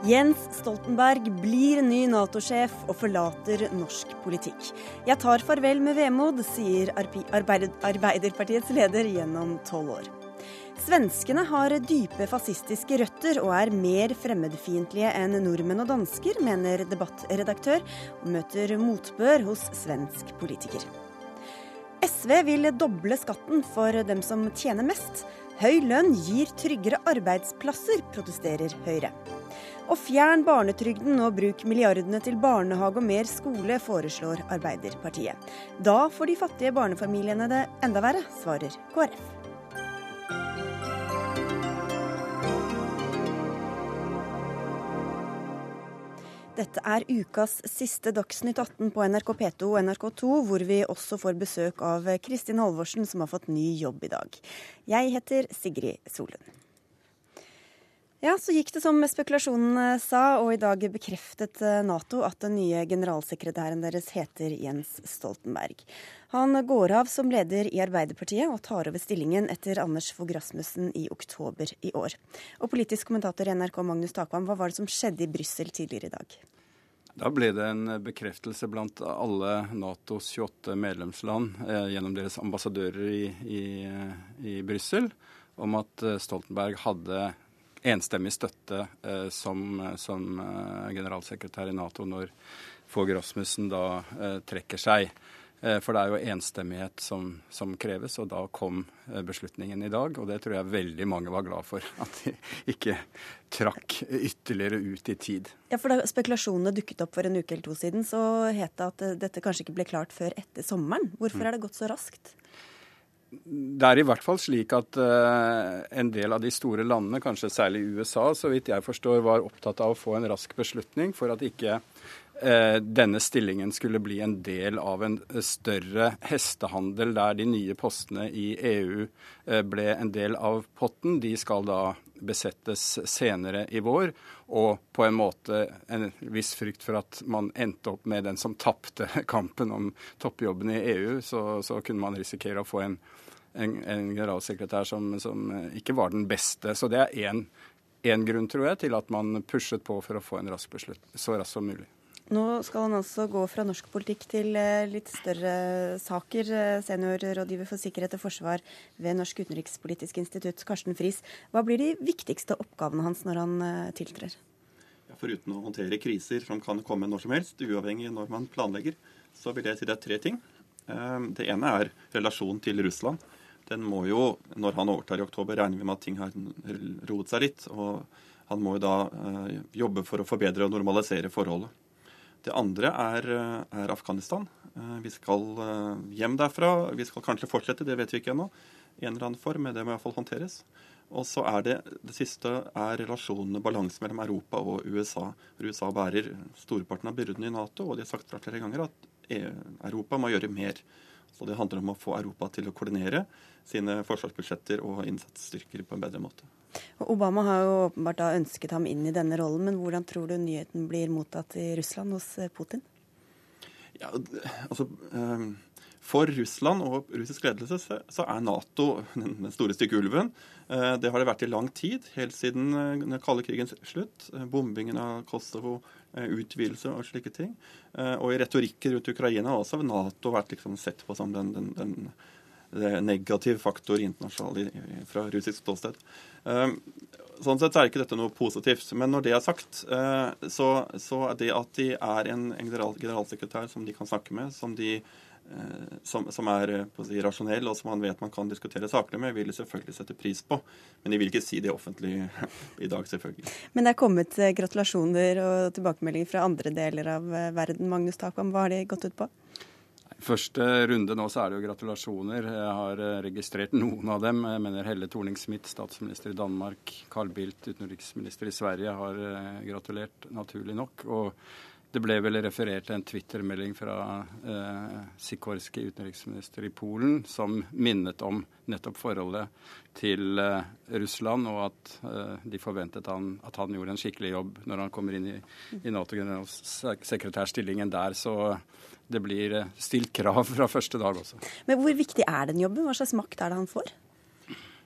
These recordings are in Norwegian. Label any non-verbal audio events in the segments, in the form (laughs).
Jens Stoltenberg blir ny Nato-sjef og forlater norsk politikk. Jeg tar farvel med vemod, sier Arbeiderpartiets leder gjennom tolv år. Svenskene har dype fascistiske røtter og er mer fremmedfiendtlige enn nordmenn og dansker, mener debattredaktør, og møter motbør hos svensk politiker. SV vil doble skatten for dem som tjener mest. Høy lønn gir tryggere arbeidsplasser, protesterer Høyre. Og fjern barnetrygden og bruk milliardene til barnehage og mer skole, foreslår Arbeiderpartiet. Da får de fattige barnefamiliene det enda verre, svarer KrF. Dette er ukas siste Dagsnytt 18 på NRK P2 og NRK2, hvor vi også får besøk av Kristin Halvorsen, som har fått ny jobb i dag. Jeg heter Sigrid Solund. Ja, så gikk det som spekulasjonene sa, og i dag bekreftet eh, Nato at den nye generalsekretæren deres heter Jens Stoltenberg. Han går av som leder i Arbeiderpartiet og tar over stillingen etter Anders Fogh Rasmussen i oktober i år. Og politisk kommentator i NRK Magnus Takvam, hva var det som skjedde i Brussel tidligere i dag? Da ble det en bekreftelse blant alle Natos 28 medlemsland eh, gjennom deres ambassadører i, i, i Brussel om at eh, Stoltenberg hadde enstemmig støtte eh, som, som eh, generalsekretær i Nato når Fogh Rasmussen da eh, trekker seg. For det er jo enstemmighet som, som, kreves, og da kom beslutningen i dag. Og det tror jeg veldig mange var glad for, (laughs) at de ikke trakk ytterligere ut i tid. Ja, for Da spekulasjonene dukket opp for en uke eller to siden, så het det at dette kanskje ikke ble klart før etter sommeren. Hvorfor mm. er det gått så raskt? Det er i hvert fall slik at uh, en del av de store landene, kanskje særlig USA, så vidt jeg forstår, var opptatt av å få en rask beslutning for at ikke uh, denne stillingen skulle bli en del av en større hestehandel der de nye postene i EU uh, ble en del av potten. De skal da besettes senere i vår, og på en måte en viss frykt for at man endte opp med den som tapte (laughs) kampen om toppjobben i EU, så, så kunne man risikere å få en en, en generalsekretær som, som, ikke var den beste. Så det er én grunn, tror jeg, til at man pushet på for å få en rask beslutt så raskt som mulig. Nå skal han altså gå fra norsk politikk til eh, litt større saker. Eh, seniorrådgiver for sikkerhet og forsvar ved Norsk utenrikspolitisk institutt, Karsten Friis. Hva blir de viktigste oppgavene hans når han eh, tiltrer? Ja, foruten å håndtere kriser som kan komme når som helst, uavhengig når man planlegger, så vil jeg si det er tre ting. Det ene er relasjonen til Russland den må jo, når han overtar i oktober, regner vi med at ting har roet seg litt. Og han må jo da jobbe for å forbedre og normalisere forholdet. Det andre er, eh, er Afghanistan. Eh, vi skal eh, hjem derfra. Vi skal kanskje fortsette, det vet vi ikke ennå. En eller annen form, men det må i hvert fall håndteres. Og så er det det siste er relasjonene, balansen mellom Europa og USA. USA bærer storparten av byrden i Nato, og de har sagt flere ganger at Europa må gjøre mer. Så det handler om å få Europa til å koordinere sine forsvarsbudsjetter og innsatsstyrker på en bedre måte. Obama har jo åpenbart ønsket ham inn i denne rollen, men hvordan tror du nyheten blir mottatt i Russland hos eh, Putin? Ja, altså... Um for Russland og russisk ledelse så er Nato den store stygge ulven. Eh, det har det vært i lang tid, helt siden eh, den kalde krigens slutt. Bombingen av Kosovo, utvidelse og slike ting. Og i retorikken rundt Ukraina har også Nato vært liksom sett på som den, den, den negativ faktor internasjonalt fra russisk ståsted. Ehm, sånn sett er ikke dette noe positivt. Men når det er sagt, eh, så, så er det at de er en, generalsekretær som de kan snakke med, som, de, eh, som, som er eh, si, rasjonell, og som man vet man kan diskutere saklig med, vil de selvfølgelig sette pris på. Men de vil ikke si det offentlig (laughs) i dag, selvfølgelig. Men det er kommet gratulasjoner og tilbakemeldinger fra andre deler av verden. Magnus Takvam, hva har de gått ut på? Første runde nå så er det jo gratulasjoner. Jeg har eh, registrert noen av dem. Jeg mener Helle Thorning-Smith, statsminister i Danmark. Carl Bildt, utenriksminister i Sverige, har eh, gratulert, naturlig nok. Og det ble vel referert til en Twitter-melding fra eh, Sikorski, utenriksminister i Polen, som minnet om nettopp forholdet til eh, Russland, og at eh, de forventet han, at han gjorde en skikkelig jobb når han kommer inn i, i Nato-generalsekretærstillingen der. Så det blir eh, stilt krav fra første dag også. Men hvor viktig er den jobben? Hva slags makt er det han får?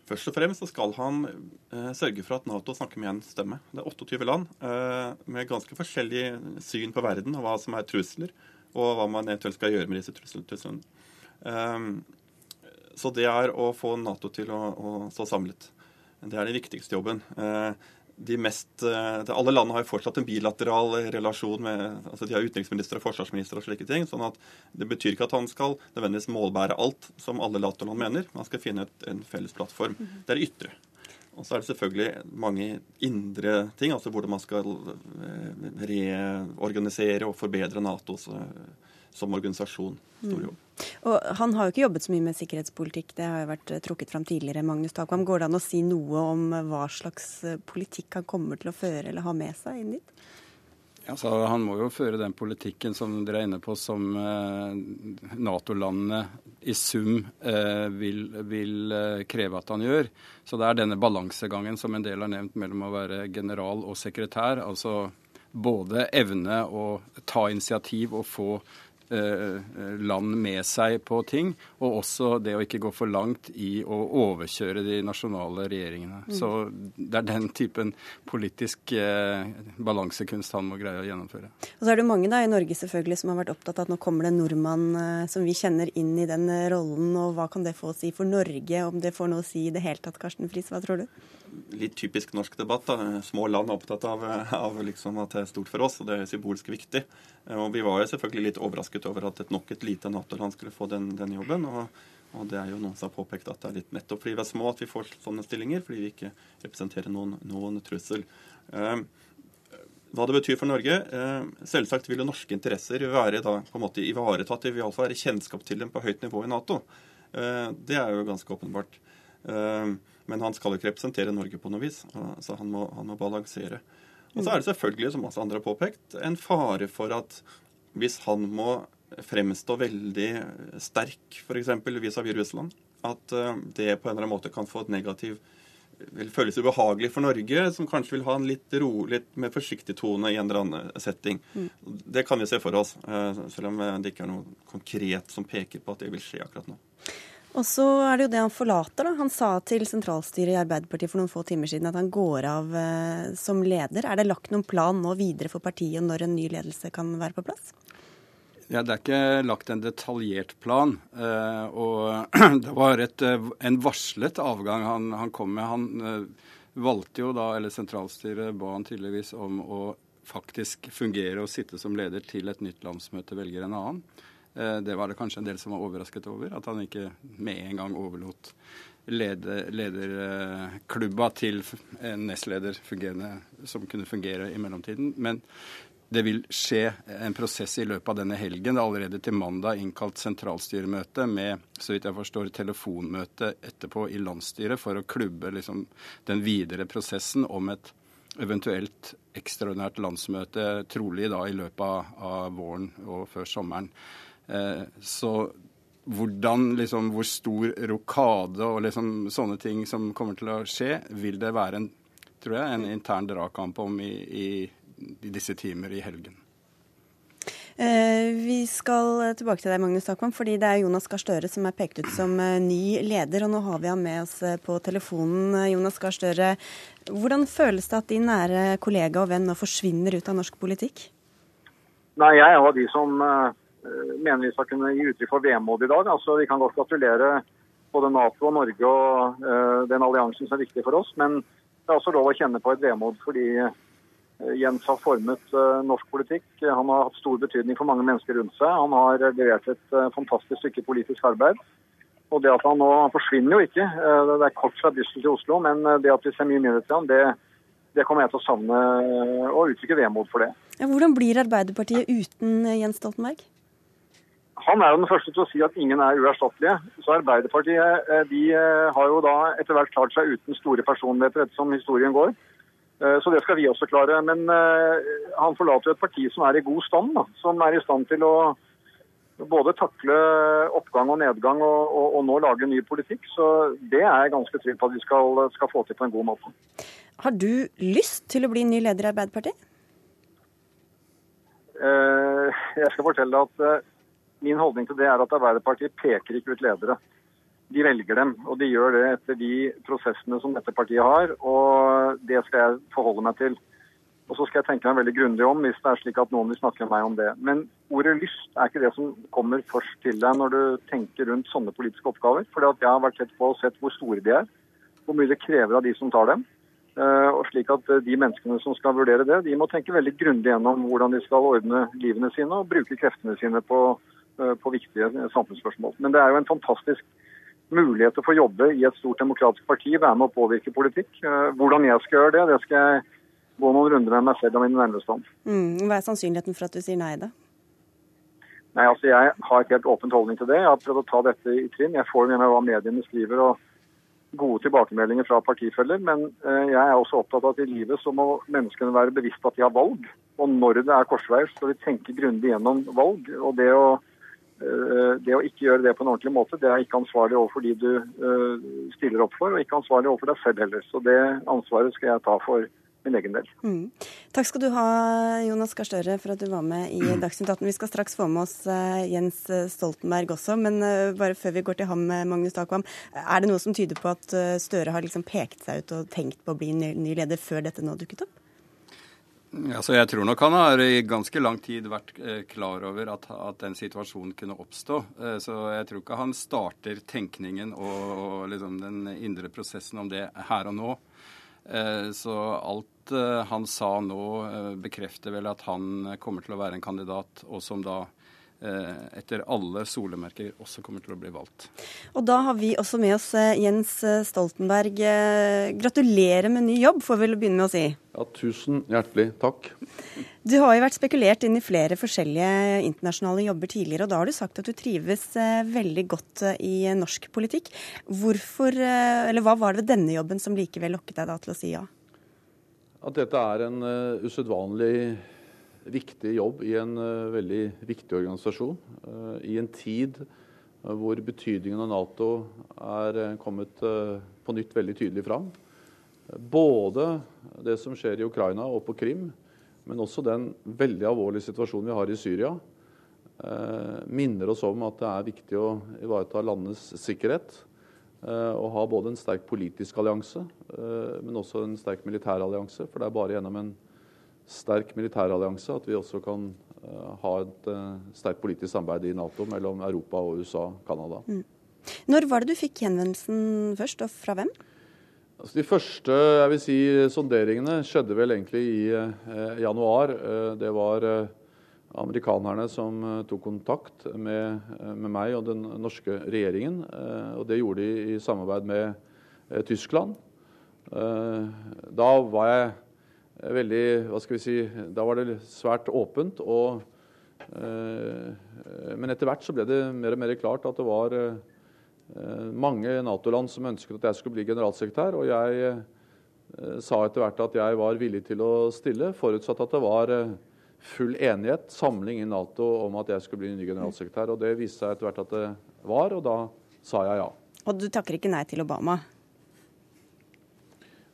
Først og fremst så skal han eh, sørge for at Nato snakker med én stemme. Det er 28 land eh, med ganske forskjellig syn på verden og hva som er trusler, og hva man eventuelt skal gjøre med disse truslene. Eh, så det er å få Nato til å, å, stå samlet. Det er den viktigste jobben. Eh, de mest, eh, Alle landene har jo fortsatt en bilateral relasjon med altså De har utenriksminister og forsvarsminister og slike ting. sånn at Det betyr ikke at han skal nødvendigvis målbære alt som alle NATO-land mener. Man skal finne et, en felles plattform. Det er ytre. Og så er det selvfølgelig mange indre ting, altså hvordan man skal eh, reorganisere og forbedre Natos som organisasjon. Stor jobb. Og Han har jo ikke jobbet så mye med sikkerhetspolitikk, det har jo vært eh, trukket fram tidligere. Magnus Takvam. Går det an å si noe om eh, hva slags eh, politikk han kommer til å føre eller ha med seg inn dit? Altså, han må jo føre den politikken som dere er inne på, som eh, Nato-landene i sum eh, vil, vil eh, kreve at han gjør. Så det er denne balansegangen som en del har nevnt mellom å være general og sekretær. Altså både evne å ta initiativ og få Eh, land med seg på ting, og også det å ikke gå for langt i å overkjøre de nasjonale regjeringene. Mm. Så det er den typen politisk eh, balansekunst han må greie å gjennomføre. Og så er det mange da i Norge selvfølgelig som har vært opptatt av at nå kommer det en nordmann eh, som vi kjenner inn i den eh, rollen, og hva kan det få å si for Norge, om det får noe å si i det hele tatt, Karsten Friis, hva tror du? Litt typisk norsk debatt. Da. Små land er opptatt av, av liksom at det er stort for oss, og det er symbolsk viktig. Og Vi var jo selvfølgelig litt overrasket over at et nok et lite Nato-land skulle få den, den jobben. Og, og, det er jo noen som har påpekt at det er litt nettopp fordi vi er små at vi får sånne stillinger, fordi vi ikke representerer noen, noen trussel. Um, hva det betyr for Norge? Eh, selvsagt vil jo norske interesser være da, på en måte ivaretatt. Det vil iallfall være kjennskap til dem på høyt nivå i Nato. Eh, det er jo ganske åpenbart. Eh, men han skal jo ikke representere Norge på noe vis, så han må, han må balansere. Og så er det selvfølgelig, som også andre har påpekt, en fare for at hvis han må fremstå veldig sterk, f.eks. vis-à-vis Russland, at eh, det på en eller annen måte kan få et negativ vil føles ubehagelig for Norge, som kanskje vil ha en litt rolig, mer forsiktig tone i en eller annen setting. Mm. Det kan vi se for oss, eh, selv om det ikke er noe konkret som peker på at det vil skje akkurat nå. Og så er det jo det han forlater, da. Han sa til sentralstyret i Arbeiderpartiet for noen få timer siden at han går av eh, som leder. Er det lagt noen plan nå videre for partiet når en ny ledelse kan være på plass? Ja, Det er ikke lagt en detaljert plan. Eh, og (clears throat) det var et, eh, en varslet avgang han, han, kom med. Han eh, valgte jo da, eller sentralstyret ba han tydeligvis om å faktisk fungere og sitte som leder til et nytt landsmøte velger en annen. Eh, det var det kanskje en del som var overrasket over, at han ikke med en gang overlot leder, lederklubba til en nestleder som kunne fungere i mellomtiden. Men det vil skje en prosess i løpet av denne helgen. Det er allerede til mandag innkalt sentralstyremøte med så vidt jeg forstår, telefonmøte etterpå i landsstyret for å klubbe liksom, den videre prosessen om et eventuelt ekstraordinært landsmøte, trolig da i løpet av, våren og før sommeren. Eh, så hvordan, liksom, hvor stor rokade og liksom, sånne ting som kommer til å skje, vil det være en, tror jeg, en intern dragkamp om i, i, i, disse timer i helgen. Eh, vi skal tilbake til deg, Magnus Takvam, fordi det er Jonas Gahr Støre som er pekt ut som eh, ny leder. Og nå har vi ham med oss på telefonen. Jonas Gahr Støre, hvordan føles det at din nære kollega og venn nå forsvinner ut av norsk politikk? Nei, Jeg er av de som Eh, mener vi skal kunne gi uttrykk for vemod i dag. Altså, vi kan godt gratulere både Nato og Norge og uh, den alliansen som er viktig for oss. Men det er også lov å kjenne på et vemod fordi uh, Jens har formet uh, norsk politikk. Han har hatt stor betydning for mange mennesker rundt seg. Han har levert et fantastisk stykke politisk arbeid. Og det at han nå han forsvinner jo ikke. det er kort fra Brussel til Oslo, men det at vi ser mye mindre til ham, det, det kommer jeg til å savne og uttrykke vemod for det. Hvordan blir Arbeiderpartiet uten Jens Stoltenberg? Han er jo den første til å si at ingen er uerstattelige. Så Arbeiderpartiet eh, de eh, har jo da etter hvert klart seg uten store personligheter ettersom historien går. Eh, så det skal vi også klare. Men han forlater jo et parti som er i god stand. Da. Som er i stand til å både takle oppgang og nedgang og, og, og nå lage ny politikk. Så det er jeg ganske trygg på at vi skal, skal få til på en god måte. Har du lyst til å bli ny leder i Arbeiderpartiet? Jeg skal fortelle at Min holdning til det er at Arbeiderpartiet peker ikke ut ledere. de velger dem. Og de gjør det etter de prosessene som dette partiet har. Og det skal jeg forholde meg til. Og så skal jeg tenke meg veldig grundig om hvis det er slik at noen vil snakke med meg om det. Men ordet lyst er ikke det som kommer først til deg når du tenker rundt sånne politiske oppgaver. For jeg har vært tett på og sett hvor store de er, hvor mye det krever av de som tar dem. Eh, og slik at eh, De menneskene som skal vurdere det, de må tenke veldig grundig gjennom hvordan de skal ordne livene sine og bruke kreftene sine på, på viktige samfunnsspørsmål. Men det er jo en fantastisk mulighet til å få jobbe i et stort demokratisk parti, være med å påvirke politikk. Hvordan jeg skal gjøre det, det skal jeg gå noen runder med meg selv og mine nærmeste om. Mm, hva er sannsynligheten for at du sier nei, da? Nei, altså Jeg har et helt åpent holdning til det. Jeg har prøvd å ta dette i trinn. Jeg får med meg hva mediene skriver og gode tilbakemeldinger fra partifeller. Men eh, jeg er også opptatt av at i livet så må menneskene være bevisst at de har valg. Og når det er korsveier, skal vi tenke grundig gjennom valg. Og det å, eh, det å ikke gjøre det på en ordentlig måte, det er ikke ansvarlig overfor de du eh, stiller opp for, og ikke ansvarlig overfor deg selv heller. Så det ansvaret skal jeg ta for min egen del. Mm. Takk skal du ha, Jonas Gahr Støre, for at du var med i. (clears throat) Dagsnytt 18. Vi skal straks få med oss uh, Jens Stoltenberg også, men bare før vi går til ham, eh, Magnus Takvam. Er det noe som tyder på at Støre har liksom pekt seg ut og tenkt på å bli ny leder før dette nå dukket opp? Altså, jeg tror nok han har i ganske lang tid vært klar over at, at den situasjonen kunne oppstå. Så jeg tror ikke han starter tenkningen og, og liksom den indre prosessen om det her og nå. Så alt Eh, han sa nå, eh, bekrefter vel at han kommer til å være en kandidat, og som da eh, etter alle solemerker også kommer til å bli valgt. Og da har vi også med oss Jens Stoltenberg. Gratulerer med ny jobb, får vi vel begynne med å si. Ja, tusen hjertelig takk. Du har jo vært spekulert inn i flere forskjellige internasjonale jobber tidligere, og da har du sagt at du trives veldig godt i norsk politikk. Hvorfor, eller hva var det ved denne jobben som likevel lokket deg da til å si ja? at dette er en uh, usedvanlig viktig jobb i en uh, veldig viktig organisasjon. Uh, I en tid hvor betydningen av Nato er kommet på nytt veldig tydelig fram. Både det som skjer i Ukraina og på Krim, men også den veldig alvorlige situasjonen vi har i Syria, minner oss om at det er viktig å ivareta landets sikkerhet. Og ha både en sterk politisk allianse, eh, men også en sterk militær allianse. For det er bare gjennom en sterk militærallianse at vi også kan eh, ha et sterkt politisk samarbeid i Nato mellom Europa og USA og Canada. Mm. Når var det du fikk henvendelsen først, og fra hvem? Altså de første jeg vil si, sonderingene skjedde vel egentlig i eh, januar. det var eh, amerikanerne som eh, tok kontakt med, eh, med, meg og den norske regjeringen. Eh, og det gjorde de i samarbeid med Tyskland. Da var jeg veldig Hva skal vi si Da var det svært åpent. Og, men etter hvert så ble det mer og mer klart at det var mange Nato-land som ønsket at jeg skulle bli generalsekretær. Og jeg sa etter hvert at jeg var villig til å stille, forutsatt at det var full enighet, samling i Nato om at jeg skulle bli ny generalsekretær. og Det viste seg etter hvert at det var, og da sa jeg ja. Og du takker ikke nei til Obama?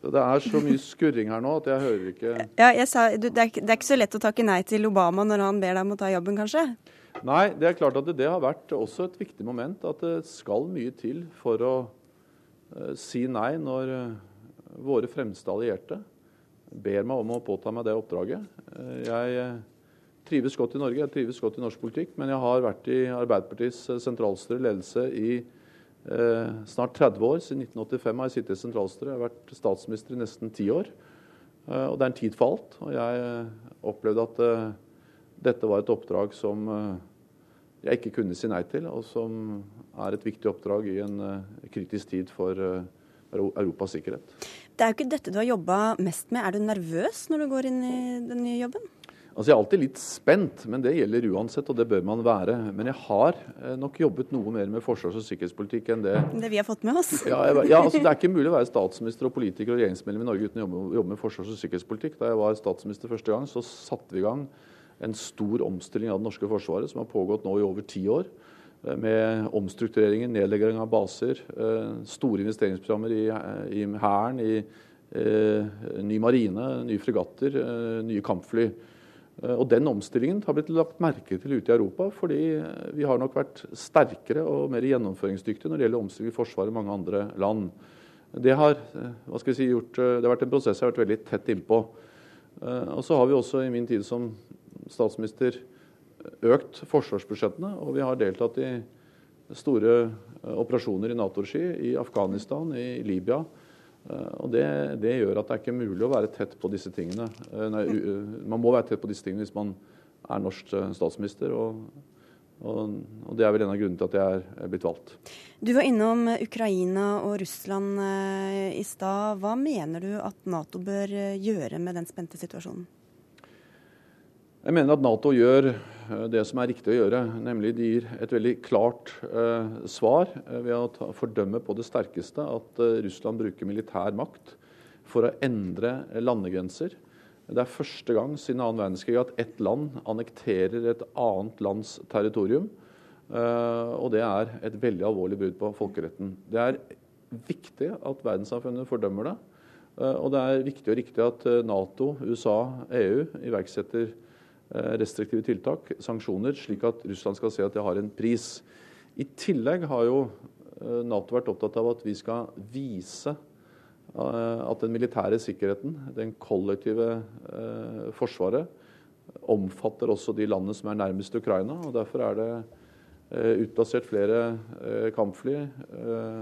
Det er så mye skurring her nå at jeg hører ikke Ja, jeg sa, det, er, det er ikke så lett å takke nei til Obama når han ber deg om å ta jobben, kanskje? Nei, det er klart at det, det har vært også et viktig moment. At det skal mye til for å uh, si nei når uh, våre fremste allierte ber meg om å påta meg det oppdraget. Uh, jeg trives godt i Norge, jeg trives godt i norsk politikk, men jeg har vært i Arbeiderpartiets sentralstyre ledelse i snart 30 år. Siden 1985 har jeg sittet i sentralstyret. Jeg har vært statsminister i nesten ti år. Eh, og det er en tid for alt. Og jeg opplevde at eh, dette var et oppdrag som jeg ikke kunne si nei til, og som er et viktig oppdrag i en kritisk tid for Europas sikkerhet. Det er jo ikke dette du har jobba mest med. Er du nervøs når du går inn i den nye jobben? Altså Jeg er alltid litt spent, men det gjelder uansett, og det bør man være. Men jeg har eh, nok jobbet noe mer med forsvars- og sikkerhetspolitikk enn det Det vi har fått med oss? Ja, jeg, ja altså Det er (laughs) ikke mulig å være statsminister og politiker og regjeringsmedlem i Norge uten å jobbe, jobbe med forsvars- og sikkerhetspolitikk. Da jeg var statsminister første gang, så satte vi i gang en stor omstilling av det norske forsvaret, som har pågått nå i over ti år. Eh, med omstruktureringer, nedlegging av baser, eh, store investeringsprogrammer i, i i, i eh, ny marine, nye fregatter, nye kampfly. Og Den omstillingen har blitt lagt merke til ute i Europa, fordi vi har nok vært sterkere og mer gjennomføringsdyktige når det gjelder omstilling i Forsvaret i mange andre land. Det har, vi si, gjort, det har vært en prosess jeg har vært veldig tett innpå. Og så har vi også i min tid som statsminister økt forsvarsbudsjettene, og vi har deltatt i store operasjoner i Nato-regi i Afghanistan, i Libya. Eh, og det, det, gjør at det er ikke mulig å være tett på disse tingene. Eh, nei, man må være tett på disse tingene hvis man er norsk eh, statsminister. Og, og, og det er vel en av grunnene til at jeg er blitt valgt. Du var innom Ukraina og Russland i stad. Hva mener du at Nato bør gjøre med den spente situasjonen? Jeg mener at Nato gjør Eh, det som er riktig å gjøre. Nemlig de gir et veldig klart eh, svar eh, ved å ta, fordømme på det sterkeste at eh, Russland bruker militær makt for å endre landegrenser. Det er første gang siden annen verdenskrig at ett land annekterer et annet lands territorium. Eh, og det er et veldig alvorlig brudd på folkeretten. Det er viktig at verdenssamfunnet fordømmer det. Eh, og det er viktig og riktig at Nato, USA, EU iverksetter Eh, restriktive tiltak, sanksjoner, slik at Russland skal se at det har en pris. I tillegg har jo eh, Nato vært opptatt av at vi skal vise eh, at den militære sikkerheten, den kollektive forsvaret, omfatter også de landene som er nærmest Ukraina. og Derfor er det utplassert flere kampfly.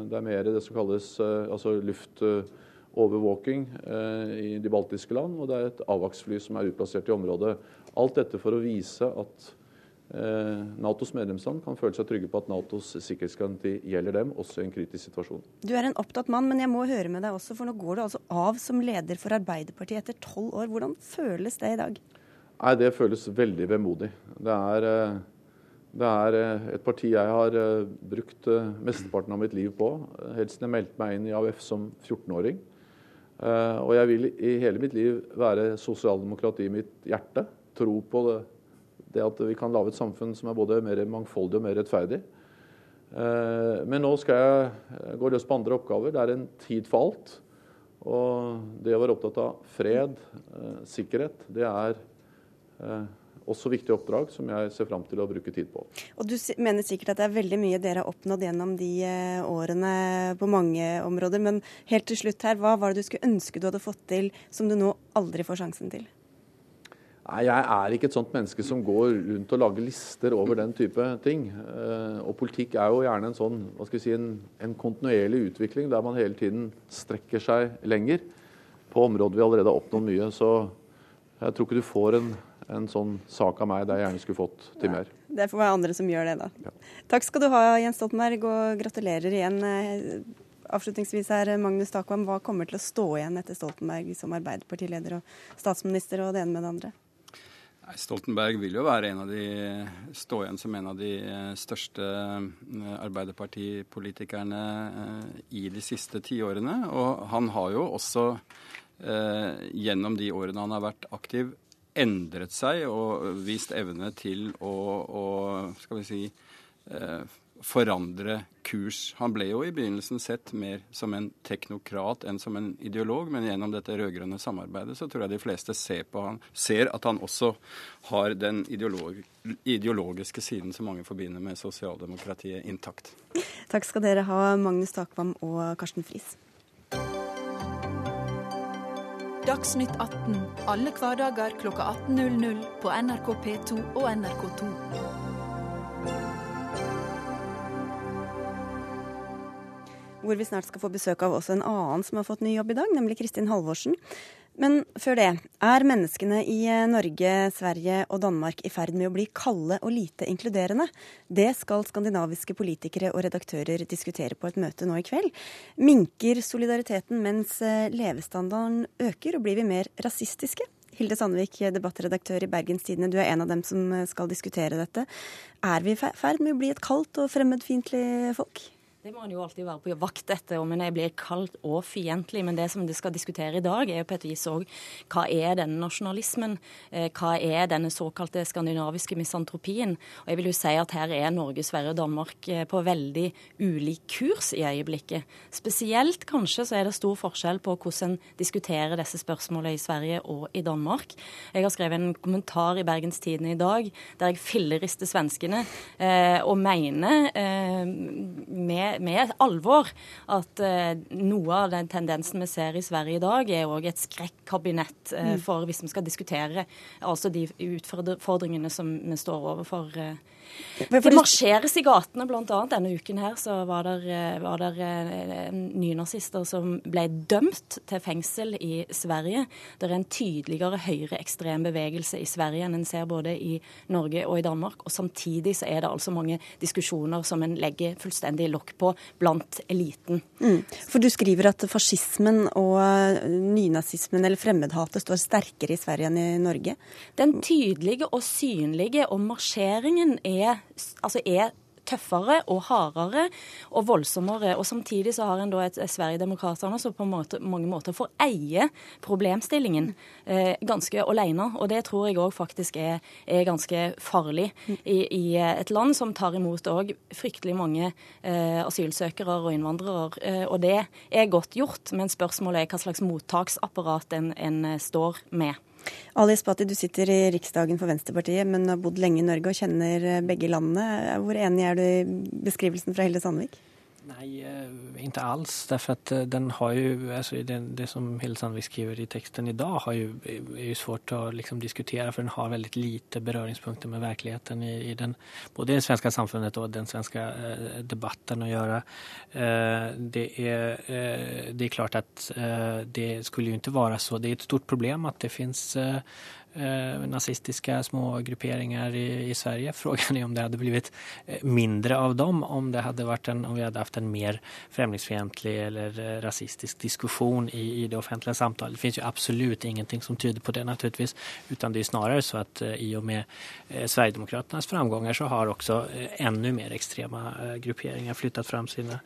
Det er mer det som kalles altså luft overvåking eh, i de baltiske land, og det er et AWACS-fly som er utplassert i området. Alt dette for å vise at eh, Natos medlemsland kan føle seg trygge på at Natos sikkerhetsgaranti gjelder dem, også i en kritisk situasjon. Du er en opptatt mann, men jeg må høre med deg også, for nå går du altså av som leder for Arbeiderpartiet etter tolv år. Hvordan føles det i dag? Nei, Det føles veldig vemodig. Det er, eh, det er et parti jeg har brukt mesteparten av mitt liv på, helt siden jeg meldte meg inn i AUF som 14-åring. Eh, og jeg vil i hele mitt liv være sosialdemokrat i mitt hjerte. Tro på det, det, at vi kan lage et samfunn som er både mer mangfoldig og mer rettferdig. Eh, men nå skal jeg gå løs på andre oppgaver. Det er en tid for alt. Og det å være opptatt av fred, eh, sikkerhet, det er også viktige oppdrag som jeg ser fram til å bruke tid på. Og Du mener sikkert at det er veldig mye dere har oppnådd gjennom de eh, årene på mange områder. Men helt til slutt her, hva var det du skulle ønske du hadde fått til som du nå aldri får sjansen til? Nei, Jeg er ikke et sånt menneske som går rundt og lager lister over den type ting. Eh, og politikk er jo gjerne en sånn, hva skal vi si, en, en kontinuerlig utvikling der man hele tiden strekker seg lenger på områder vi allerede har oppnådd mye. Så jeg tror ikke du får en en sånn sak av meg der jeg gjerne skulle fått til mer. Det får være andre som gjør det, da. Ja. Takk skal du ha, Jens Stoltenberg, og gratulerer igjen. Eh, avslutningsvis her, Magnus Takvam, hva kommer til å stå igjen etter Stoltenberg som Arbeiderpartileder og statsminister og det ene med det andre? Stoltenberg vil jo være en av de, stå igjen som en av de eh, største eh, arbeiderpartipolitikerne i de siste tiårene. Og han har jo også gjennom de årene han har vært aktiv, endret seg og vist evne til å, å skal vi si, eh, forandre kurs. Han ble jo i begynnelsen sett mer som en teknokrat enn som en ideolog, men gjennom dette rød-grønne samarbeidet så tror jeg de fleste ser, han, ser at han også har den ideolog, ideologiske siden som mange forbinder med sosialdemokratiet, intakt. Takk skal dere ha, Magnus Takvam og Karsten Friis. Dagsnytt 18 alle hverdager kl 18.00 på NRK P2 og NRK2. Hvor vi snart skal få besøk av også en annen som har fått ny jobb i dag, nemlig Kristin Halvorsen. Men før det, er menneskene i eh, Norge, Sverige og Danmark i ferd med å bli kalde og lite inkluderende? Det skal skandinaviske politikere og redaktører diskutere på et møte nå i kveld. Minker solidariteten mens eh, levestandarden øker, og blir vi mer rasistiske? Hilde Sandvik, debattredaktør i Bergenstidene, du er en av dem som eh, skal diskutere dette. Er vi i ferd med å bli et kaldt og fremmedfiendtlig folk? Det må en jo alltid være på vakt etter, om en blir kalt og fiendtlig. Men det som det skal diskutere i dag, er jo på et vis òg hva er denne nasjonalismen? Eh, hva er denne såkalte skandinaviske misantropien? Og jeg vil jo si at her er Norge, Sverige og Danmark eh, på veldig ulik kurs i øyeblikket. Spesielt kanskje så er det stor forskjell på hvordan en diskuterer disse spørsmålene i Sverige og i Danmark. Jeg har skrevet en kommentar i Bergens Tidende i dag der jeg fillerister svenskene eh, og mener med med alvor at eh, noe av den tendensen vi ser i Sverige i dag, er òg et skrekkabinett eh, mm. for hvis vi skal diskutere altså de utfordringene som vi står overfor. Eh, det marsjeres i gatene, bl.a. denne uken her så var det, eh, eh, nynazister som ble dømt til fengsel i Sverige. Det er en tydeligere høyreekstrem bevegelse i Sverige enn en ser både i Norge og i Danmark. Og samtidig så er det altså mange diskusjoner som en legger fullstendig lokk på blant eliten. Mm. For du skriver at fascismen og nynazismen eller fremmedhatet står sterkere i Sverige enn i Norge? Den tydelige og synlige og marsjeringen er er, altså er tøffere og hardere og voldsommere. Og Samtidig så har en da et Sverigedemokraterna som på måte, mange måter får eie problemstillingen eh, ganske alene. Og det tror jeg òg faktisk er, er, ganske farlig i, i, et land som tar imot òg fryktelig mange eh, asylsøkere og innvandrere. Eh, og det er godt gjort, men spørsmålet er hva slags mottaksapparat en, en står med. Ali Espati, du sitter i Riksdagen for Venstrepartiet, men har bodd lenge i Norge og kjenner eh, begge landene. Hvor enig er du i beskrivelsen fra Hilde Sandvik? Nej, ikke inte alls. Därför att eh, den har ju, alltså det, det som Hilde Sandvik skriver i texten idag har ju, är ju svårt att liksom diskutera för den har väldigt lite beröringspunkter med verkligheten i, i den, både i det svenska samfundet och den svenska eh, debatten att göra. Eh, det, eh, det är klart eh, det skulle ju inte vara så. Det är ett stort problem att det finns eh, nazistiska små grupperinger i, i, Sverige. (laughs) Frågan er om det hadde blivit eh, mindre av dem om det hadde vært en, om vi hadde hatt en mer fremmedfiendtlig eller eh, rasistisk diskusjon i, i det offentlige samtalen. Det finnes jo absolutt ingenting som tyder på det naturligvis. utan det er snarere så at i og med eh, Sverigedemokraternas framgångar så har også ännu mer ekstreme grupperinger flyttet fram sine,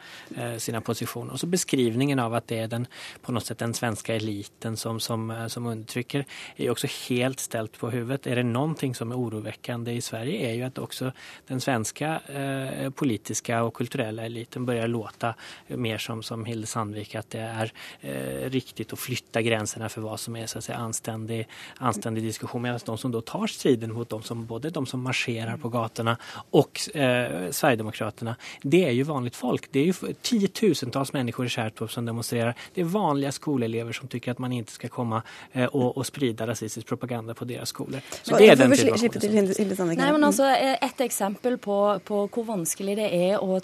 sine posisjoner. Og så beskrivningen av at det er den, på noe sett den svenska eliten som, som, som undertrykker, er jo også helt ställt på huvudet. Är det någonting som är oroväckande i Sverige är ju att också den svenska eh, politiska och kulturella eliten börjar låta mer som, som Hilde Sandvik att det är eh, riktigt att flytta gränserna för vad som är så att säga, anständig, anständig diskussion. Medan de som då tar striden mot de som, både de som marscherar på gatorna och eh, Sverigedemokraterna, det är ju vanligt folk. Det är ju tiotusentals människor i Kärrtorp som demonstrerar. Det är vanliga skolelever som tycker att man inte ska komma eh, och, och sprida rasistisk propaganda propaganda på deres skole. Så det er den situasjonen. Nei, men altså, Et eksempel på, på, hvor vanskelig det er å,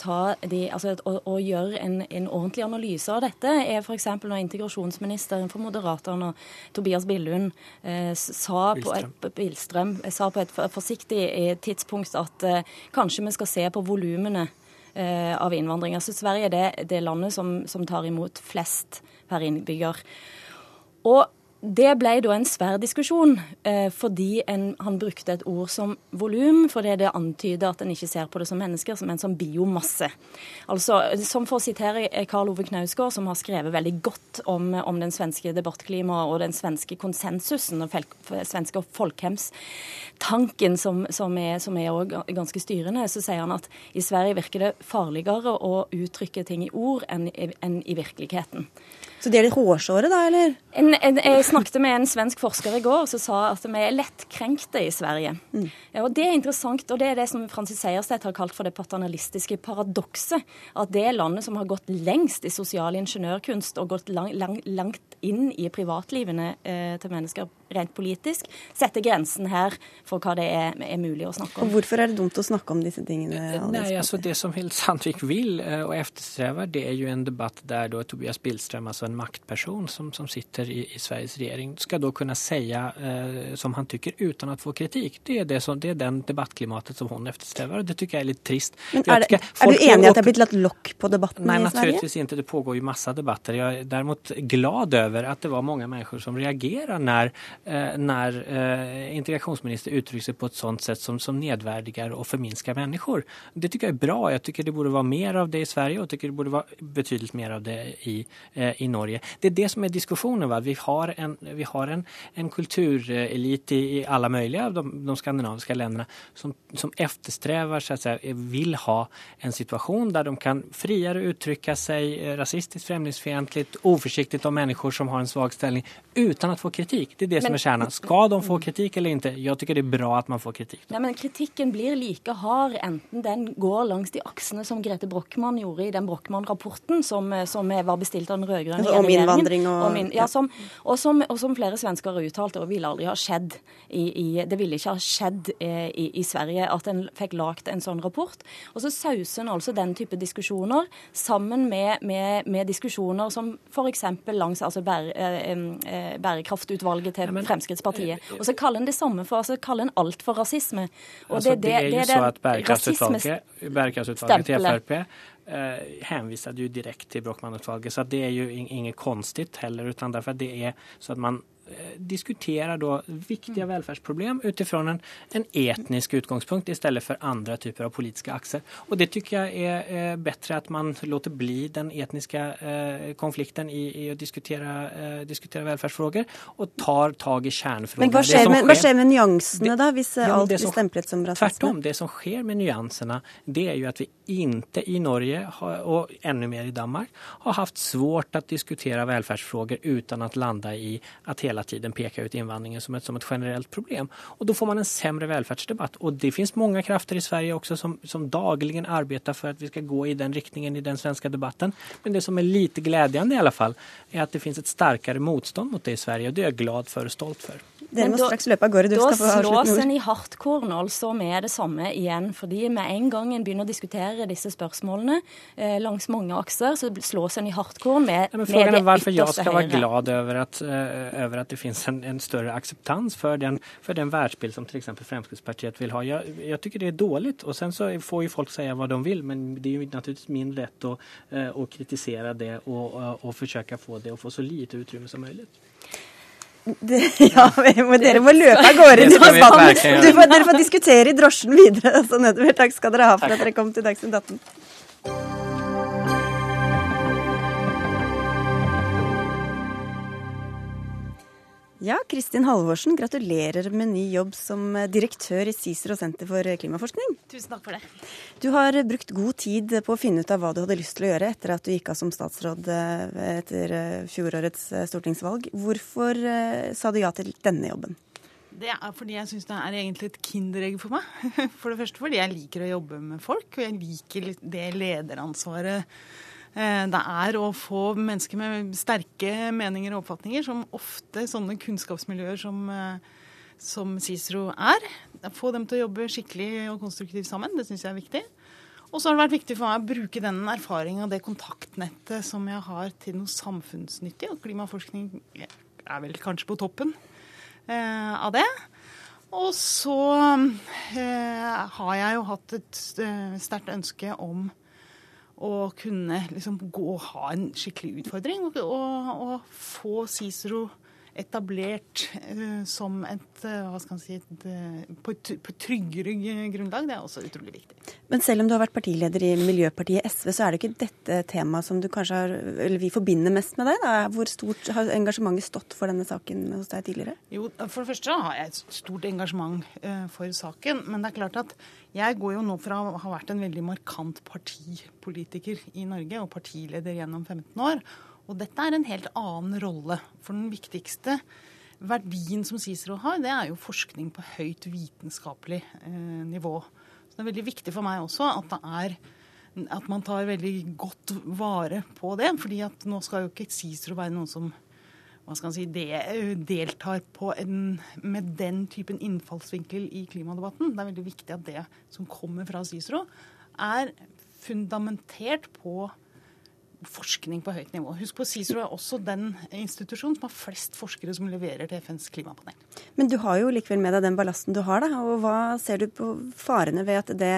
de, altså, å, å gjøre en, en, ordentlig analyse av dette, er f.eks. når integrasjonsministeren for Moderaterna, Tobias Billund, eh, sa, på et, Bilstrøm, sa på et forsiktig eh, tidspunkt at eh, kanskje vi skal se på volumene eh, av innvandring. Altså, Sverige er det, det landet som, som tar imot flest per innbygger. Og det ble da en svær diskusjon, eh, fordi en, han brukte et ord som volum, fordi det antyder at en ikke ser på det som mennesker, men som biomasse. Altså, Som for å sitere Karl Ove Knausgård, som har skrevet veldig godt om, om den svenske debattklimaet og den svenske konsensusen og felk, svenske folkehemstanken, som, som er, som er ganske styrende, så sier han at i Sverige virker det farligere å uttrykke ting i ord enn, enn i virkeligheten. Så de er litt hårsåre, da, eller? En, en, jeg snakket med en svensk forsker i går som sa at vi er lettkrenkte i Sverige. Mm. Ja, og Det er interessant, og det er det som Francis Sejersted har kalt for det paternalistiske paradokset. At det landet som har gått lengst i sosial ingeniørkunst og gått lang, lang, langt inn i privatlivene eh, til mennesker rent politisk, setter grensen her for hva det er, er, mulig å snakke om. Og Hvorfor er det dumt å snakke om disse tingene? Nei, altså Det som Hild Sandvik vil eh, og efterstrever, det er jo en debatt der da Tobias Billström, altså en maktperson som, som sitter i, i Sveriges regjering, skal da kunne si eh, som han tykker uten å få kritikk. Det er, det, som, det er den debattklimatet som hun eftersträvar. Det syns jeg er litt trist. Men er, det, er, du enig i at det er blitt lagt lokk på debatten Nei, i Sverige? Nei, naturligvis ikke. Det pågår jo masse debatter. Jeg er derimot glad over at det var mange mennesker som reagerer når, eh, når eh, integrasjonsminister uttrykker seg på et sånt sett som, som nedverdiger og forminsker mennesker. Det tycker jeg er bra. Jeg tycker det burde være mer av det i Sverige, og jeg tycker det burde være betydelig mer av det i, eh, i Norge. Det er det som er diskussionen. Va? Vi har en, vi har en, en kulturelit i, i alla möjliga av de, de skandinaviska länderna som, som eftersträvar, vill ha en situation der de kan friere uttrycka seg rasistisk, främlingsfientligt, oförsiktigt om mennesker som har en svag ställning uten å få kritikk. Det er det men, som er kärnan. Skal de få kritikk eller ikke? Jeg tycker det er bra at man får kritikk. Nei, men kritikken blir like hard enten den går langs de aksene som Grete Brochmann gjorde i den Brochmann-rapporten som, som var bestilt av den rød-grønne altså, Om innvandring og om in, ja, som, og, som, og, som, flere svensker har uttalt, og ville aldri ha skjedd i, i, Det ville ikke ha skjedd eh, i, i, Sverige at en fikk lagd en sånn rapport. Og så sauser en altså den type diskusjoner sammen med, med, med diskusjoner som f.eks. langs altså bære, eh, eh, bærekraftutvalget til Fremskrittspartiet. Og så kaller en det samme for altså kaller en alt for rasisme. Og altså, det, det, det, er jo så at Bærekraftsutvalget til Frp eh, hänvisade ju direkt till Brockmanutvalget så det är ju inget konstigt heller utan därför att det är så att man Eh, diskuterer da viktige mm. velferdsproblem utifrån en, en, etnisk utgangspunkt i stedet for andre typer av politiske akser. Og det tycker jeg er eh, bedre at man låter bli den etniske eh, konflikten i, i å diskutere, eh, diskutere velferdsfrågor og tar tag i kjernefrågorna. Men hva skjer, med, skjer, hva skjer med nyansene da, hvis ja, alt blir stemplet som rasisme? Tvärtom, det som skjer med nyansene, det er jo at vi ikke i Norge, og enda mer i Danmark, har hatt svårt å diskutere velferdsfrågor uten å lande i at hele tiden peka ut invandringen som ett, som ett generellt problem. Och då får man en sämre välfärdsdebatt. Och det finns många krafter i Sverige också som, som dagligen arbetar för att vi ska gå i den riktningen i den svenska debatten. Men det som är lite glädjande i alla fall är att det finns ett starkare motstånd mot det i Sverige och det är jag glad för och stolt för. Dere må straks løpe av gårde. Da slås en i hardkorn altså med det samme igjen. fordi med en gang en begynner å diskutere disse spørsmålene eh, langs mange akser, så slås en i hardkorn med, ja, med det ytterste Hvorfor jeg skal være glad over at, uh, over at det finnes en, en større akseptans for den, for den verdensbild som f.eks. Fremskrittspartiet vil ha. Jeg, jeg tycker det er dårlig. Og sen så får jo folk si hva de vil, men det er jo naturligvis min rett å, uh, å kritisere det og, uh, og forsøke å få det å få så lite utrymme som mulig. Det, (laughs) ja, dere må løpe av gårde. Dere får diskutere i drosjen videre. Så nødvendigvis Takk skal dere ha for at dere kom til Dagsnytt 18. Ja, Kristin Halvorsen, gratulerer med ny jobb som direktør i CICERO senter for klimaforskning. Tusen takk for det. Du har brukt god tid på å finne ut av hva du hadde lyst til å gjøre etter at du gikk av som statsråd eh, etter eh, fjorårets eh, stortingsvalg. Hvorfor sa du ja til denne jobben? Det er fordi jeg syns det er egentlig et kinderegg for meg. (laughs) For det første fordi jeg liker å jobbe med folk, og jeg liker det lederansvaret Eh, det er å få mennesker med sterke meninger og oppfatninger, som ofte sånne kunnskapsmiljøer som, eh, som Cicero er. Få dem til å jobbe skikkelig og konstruktivt sammen. Det syns jeg er viktig. Og så har det vært viktig for meg å bruke den erfaringa og det kontaktnettet som jeg har til noe samfunnsnyttig. Og klimaforskning er vel kanskje på toppen eh, av det. Og så eh, har jeg jo hatt et eh, sterkt ønske om å kunne liksom gå og ha en skikkelig utfordring. Og, og, og få Cicero etablert uh, som et, uh, hva skal man si, på, et, på et tryggere grunnlag. Det er også utrolig viktig. Men selv om du har vært partileder i miljøpartiet SV, så er det ikke dette temaet som du kanskje har, eller vi forbinder mest med deg? Da? Hvor stort har engasjementet stått for denne saken hos deg tidligere? Jo, For det første har jeg et stort engasjement for saken. Men det er klart at jeg går jo nå fra å ha vært en veldig markant partipolitiker i Norge og partileder gjennom 15 år. Og dette er en helt annen rolle. For den viktigste verdien som Cicero har, det er jo forskning på høyt vitenskapelig eh, nivå. Så det er veldig viktig for meg også at er at man tar veldig godt vare på det. fordi at nå skal jo ikke Cicero være noen som hva skal si, de, deltar en, med den typen innfallsvinkel i klimadebatten. Det er veldig viktig at det som kommer fra Cicero, er fundamentert på forskning på høyt nivå. Husk på Cicero er også den institusjonen som har flest forskere som leverer til FNs klimapanel. Men du har jo likevel med deg den ballasten du har, da. Og hva ser du på farene ved at det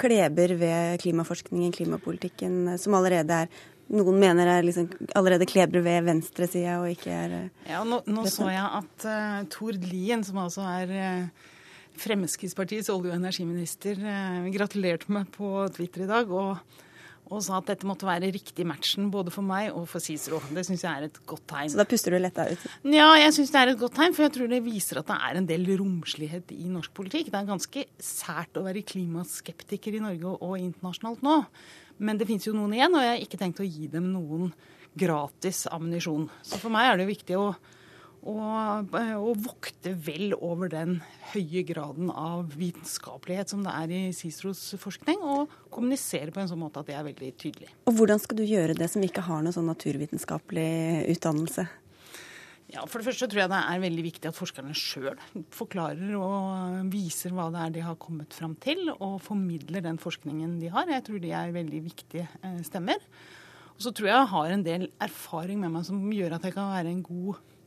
kleber ved klimaforskningen, klimapolitikken, som allerede er noen mener er liksom allerede klebrer ved venstresida og ikke er Ja, Nå, nå så jeg at uh, Tord Lien, som altså er uh, Fremskrittspartiets olje- og energiminister, uh, gratulerte meg på Twitter i dag. og og sa at dette måtte være riktig matchen både for meg og for Cicero. Det syns jeg er et godt tegn. Så da puster du letta ut? Ja, jeg syns det er et godt tegn. For jeg tror det viser at det er en del romslighet i norsk politikk. Det er ganske sært å være klimaskeptiker i Norge og internasjonalt nå. Men det finnes jo noen igjen, og jeg har ikke tenkt å gi dem noen gratis ammunisjon. Så for meg er det viktig å, å, å, vokte vel over den høye graden av vitenskapelighet som det er i Cicros forskning, og kommunisere på en sånn måte at det er veldig tydelig. Og hvordan skal du gjøre det som ikke har noen sånn naturvitenskapelig utdannelse? Ja, For det første tror jeg det er veldig viktig at forskerne sjøl forklarer og viser hva det er de har kommet fram til, og formidler den forskningen de har. Jeg tror de er veldig viktige eh, stemmer. Og så tror jeg jeg har en del erfaring med meg som gjør at jeg kan være en god eh,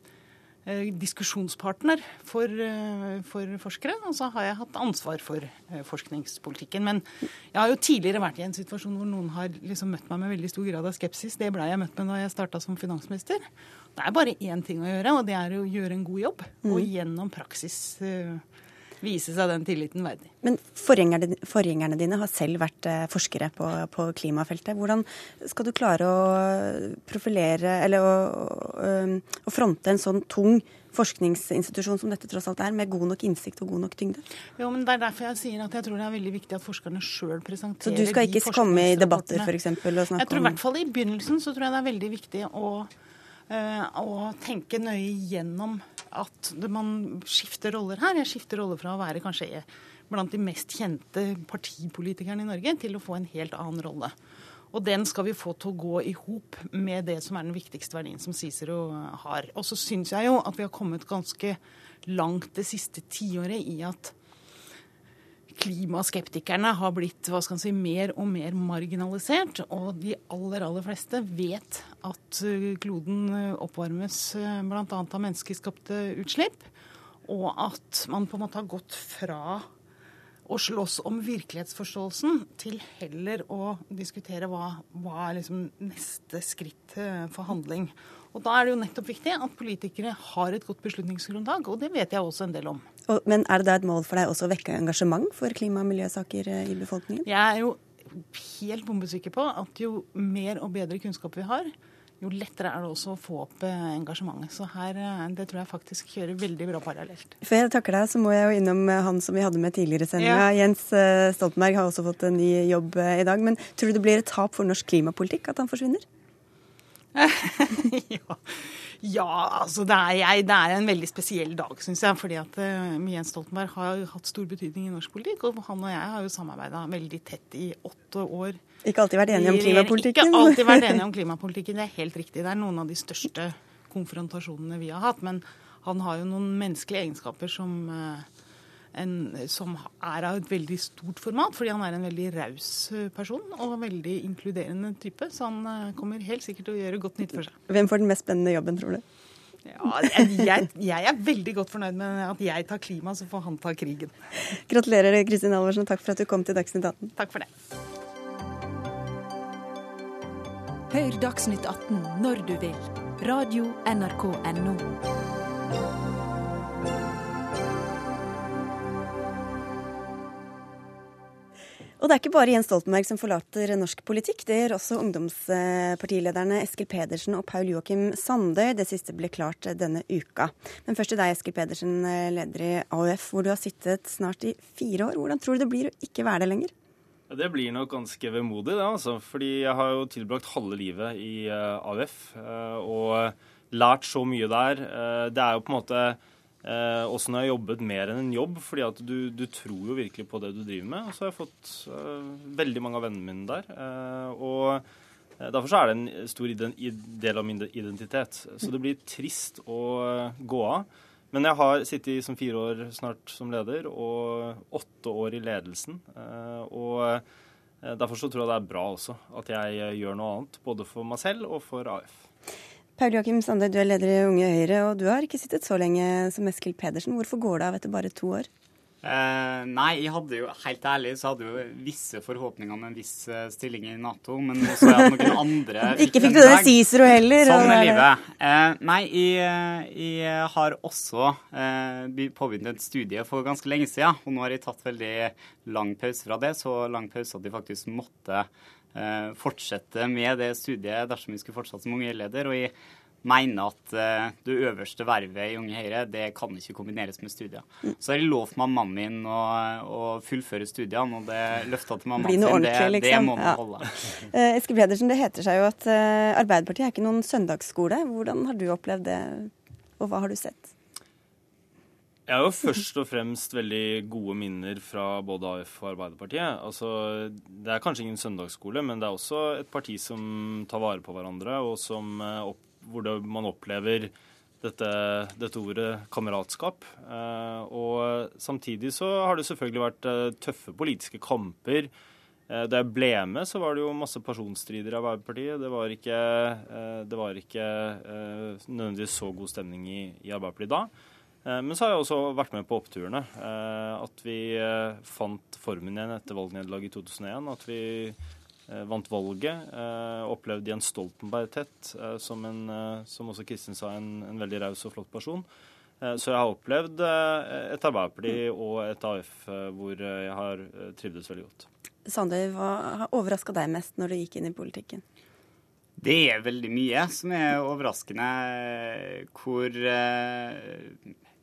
diskusjonspartner for, eh, for, forskere. Og så har jeg hatt ansvar for forskningspolitikken. Men jeg har jo tidligere vært i en situasjon hvor noen har liksom møtt meg med veldig stor grad av skepsis. Det blei jeg møtt med da jeg starta som finansminister. Det er bare én ting å gjøre, og det er å gjøre en god jobb. Mm. Og gjennom praksis uh, vise seg den tilliten verdig. Men forgjengerne, forgjengerne dine har selv vært uh, forskere på, på, klimafeltet. Hvordan skal du klare å profilere, eller å, å fronte en sånn tung forskningsinstitusjon som dette tross alt er, med god nok innsikt og god nok tyngde? Jo, men Det er derfor jeg sier at jeg tror det er veldig viktig at forskerne sjøl presenterer Så du skal ikke komme i debatter f.eks. og snakke om Jeg tror i hvert fall i begynnelsen så tror jeg det er veldig viktig å og eh, tenke nøye gjennom at man skifter roller her. Jeg skifter roller fra å være kanskje blant de mest kjente partipolitikerne i Norge til å få en helt annen rolle. Og den skal vi få til å gå i hop med det som er den viktigste verdien som Cicero har. Og så syns jeg jo at vi har kommet ganske langt det siste tiåret i at klimaskeptikerne har blitt hva skal si, mer og mer marginalisert. Og de aller, aller fleste vet at eh, kloden eh, oppvarmes eh, bl.a. av menneskeskapte utslipp. Og at man på en måte har gått fra å slåss om virkelighetsforståelsen til heller å diskutere hva, hva er liksom neste skritt for handling. Og Da er det jo nettopp viktig at politikere har et godt beslutningsgrunnlag, og det vet jeg også en del om. Men er det da et mål for deg også å vekke engasjement for klima- og miljøsaker eh, i befolkningen? Jeg er jo helt bombesikker på at jo mer og bedre kunnskap vi har, jo lettere er det også å få opp eh, engasjementet. Så her, eh, det tror jeg faktisk kjører veldig bra parallelt. Før jeg takker deg, så må jeg jo innom han som vi hadde med tidligere i sendinga. Ja. Jens Stoltenberg har også fått en ny jobb i dag. Men tror du det blir et tap for norsk klimapolitikk at han forsvinner? (laughs) ja. Ja. altså det er, jeg, det er, en veldig spesiell dag, syns jeg. fordi at uh, Jens Stoltenberg har hatt stor betydning i norsk politikk. Og han og jeg har jo samarbeida veldig tett i åtte år. Ikke alltid vært enige om klimapolitikken? Ikke alltid vært enige om klimapolitikken, det er helt riktig. Det er noen av de største konfrontasjonene vi har hatt. Men han har jo noen menneskelige egenskaper som uh, en, som er av et veldig stort format, fordi han er en veldig raus eh, person og veldig inkluderende type. Så han eh, kommer helt sikkert til å gjøre godt nytt for seg. Hvem får den mest spennende jobben, tror du? Ja, jeg, jeg, er veldig godt fornøyd med at jeg tar klima, så får han ta krigen. Gratulerer, Kristin Alvorsen. Takk for at du kom til Dagsnytt 18. Takk for det. Hør Dagsnytt 18 når du vil. Radio NRK Radio.nrk.no. Og det er ikke bare Jens Stoltenberg som forlater norsk politikk. Det gjør også ungdomspartilederne Eskil Pedersen og Paul Joakim Sandøy. Det siste ble klart denne uka. Men først til deg, Eskil Pedersen, leder i AUF, hvor du har sittet snart i fire år. Hvordan tror du det blir å ikke være det lenger? Det blir nok ganske vemodig, det. altså. Fordi jeg har jo tilbrakt halve livet i eh, AUF eh, og lært så mye der. Eh, det er jo på en måte Eh, også når jeg har jobbet mer enn en jobb, fordi at du, du, tror jo virkelig på det du driver med. Og så har jeg fått eh, veldig mange av vennene mine der. Eh, og eh, derfor så er det en stor del av min identitet. Så det blir trist å eh, gå av. Men jeg har sittet som fire år snart som leder, og åtte år i ledelsen. Eh, og Derfor så tror jeg det er bra også at jeg gjør noe annet, både for meg selv og for AF. Paul Joakim Sande, du er leder i Unge Høyre, og du har ikke sittet så lenge som Eskil Pedersen. Hvorfor går det av etter bare to år? Eh, nei, jeg hadde jo helt ærlig så hadde jo visse forhåpninger om en viss uh, stilling i Nato, men så er det noen (laughs) andre Ikke fikk du det Cicero heller? Sånn er livet. Eh, nei, jeg, jeg, har også eh, påbegynt et studie for ganske lenge siden, og nå har jeg tatt veldig lang pause fra det, så lang pause at jeg faktisk måtte fortsette med det studiet dersom vi skulle fortsatt som ungeleder. og jeg mener at uh, det øverste vervet i Unge Høyre det kan ikke kombineres med studier. Mm. Så har jeg lovt mammaen min å, å fullføre studiene, og det løfta til mammaen sin, det, liksom. det må man ja. holde. (laughs) Eske Eskil Pedersen, det heter seg jo at Arbeiderpartiet er ikke noen søndagsskole. Hvordan har du opplevd det, og hva har du sett? Jeg har jo først og fremst veldig gode minner fra både AF og Arbeiderpartiet. Altså, det er kanskje ingen søndagsskole, men det er også et parti som tar vare på hverandre, og som opp hvor man opplever dette, dette ordet kameratskap. Eh, og samtidig så har det selvfølgelig vært eh, tøffe politiske kamper. Eh, da jeg ble med, så var det jo masse personstrider i Arbeiderpartiet. Det var ikke, det var ikke nødvendigvis så god stemning i, i Arbeiderpartiet da. Men så har jeg også vært med på oppturene. At vi fant formen igjen etter valgnederlaget i 2001. At vi Eh, vant valget. Eh, opplevde Jens Stoltenberg tett, eh, som, en, som også Kristin sa, en, en veldig raus og flott person. Så jeg har opplevd et Arbeiderparti og et AF hvor jeg har trivdes veldig godt. Sander, hva har overraska deg mest når du gikk inn i politikken? Det er veldig mye som er overraskende. Hvor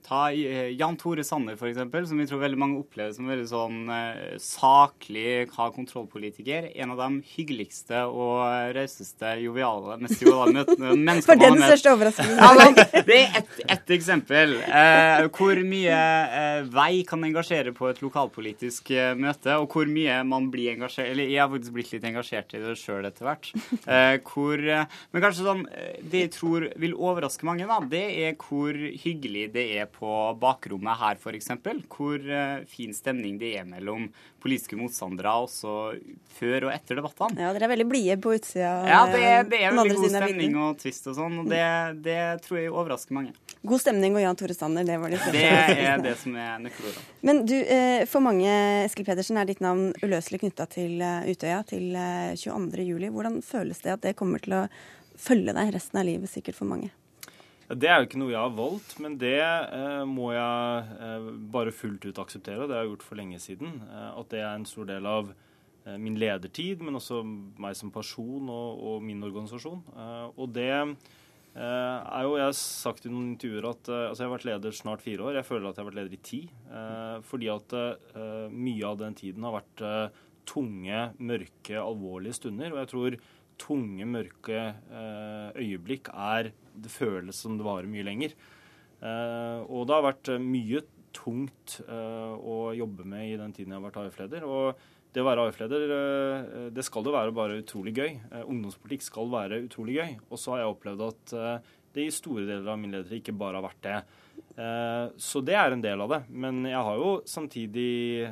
Ta eh, Jan Tore Sanner, f.eks., som vi tror veldig mange opplever som veldig sånn eh, saklig, ha kontrollpolitiker. En av de hyggeligste og rauseste, joviale, mest joviale (laughs) menneskene For den største overraskelsen. Ja, det er ett et eksempel. Eh, hvor mye eh, vei kan engasjere på et lokalpolitisk eh, møte, og hvor mye man blir engasjert Eller jeg har faktisk blitt litt engasjert i det sjøl etter hvert. Eh, hvor Men kanskje sånn Det jeg tror vil overraske mange, da, det er hvor hyggelig det er på på bakrommet her f.eks., hvor uh, fin stemning det er mellom politiske motstandere også før og etter debattene. Ja, dere er veldig blide på utsida. Ja, det det er veldig god stemning og twist og sånn, og det, det, tror jeg overrasker mange. God stemning og Jan Tore Sanner, det var det Det er det som er nøkkelordet. Men du, eh, for mange, Eskil Pedersen, er ditt navn uløselig knytta til eh, Utøya, til 22.07. Hvordan føles det at det kommer til å følge deg resten av livet, sikkert for mange? Det er jo ikke noe jeg har valgt, men det eh, må jeg eh, bare fullt ut akseptere. Det har jeg gjort for lenge siden. Eh, at det er en stor del av eh, min ledertid, men også meg som person og, og min organisasjon. Eh, og det eh, er jo Jeg har sagt i noen intervjuer at altså jeg har vært leder snart fire år. Jeg føler at jeg har vært leder i ti. fordi at mye av den tiden har vært tunge, mørke, alvorlige stunder. Og jeg tror tunge, mørke øyeblikk er det føles som det varer mye lenger. Eh, og det har vært eh, mye tungt eh, å jobbe med i den tiden jeg har vært AF-leder. Og det å være AF-leder, det skal jo være bare utrolig gøy. Ungdomspolitikk skal være utrolig gøy. Og så har jeg opplevd at det i store deler av min ledertid ikke bare har vært det. Så det er en del av det. Men jeg har jo samtidig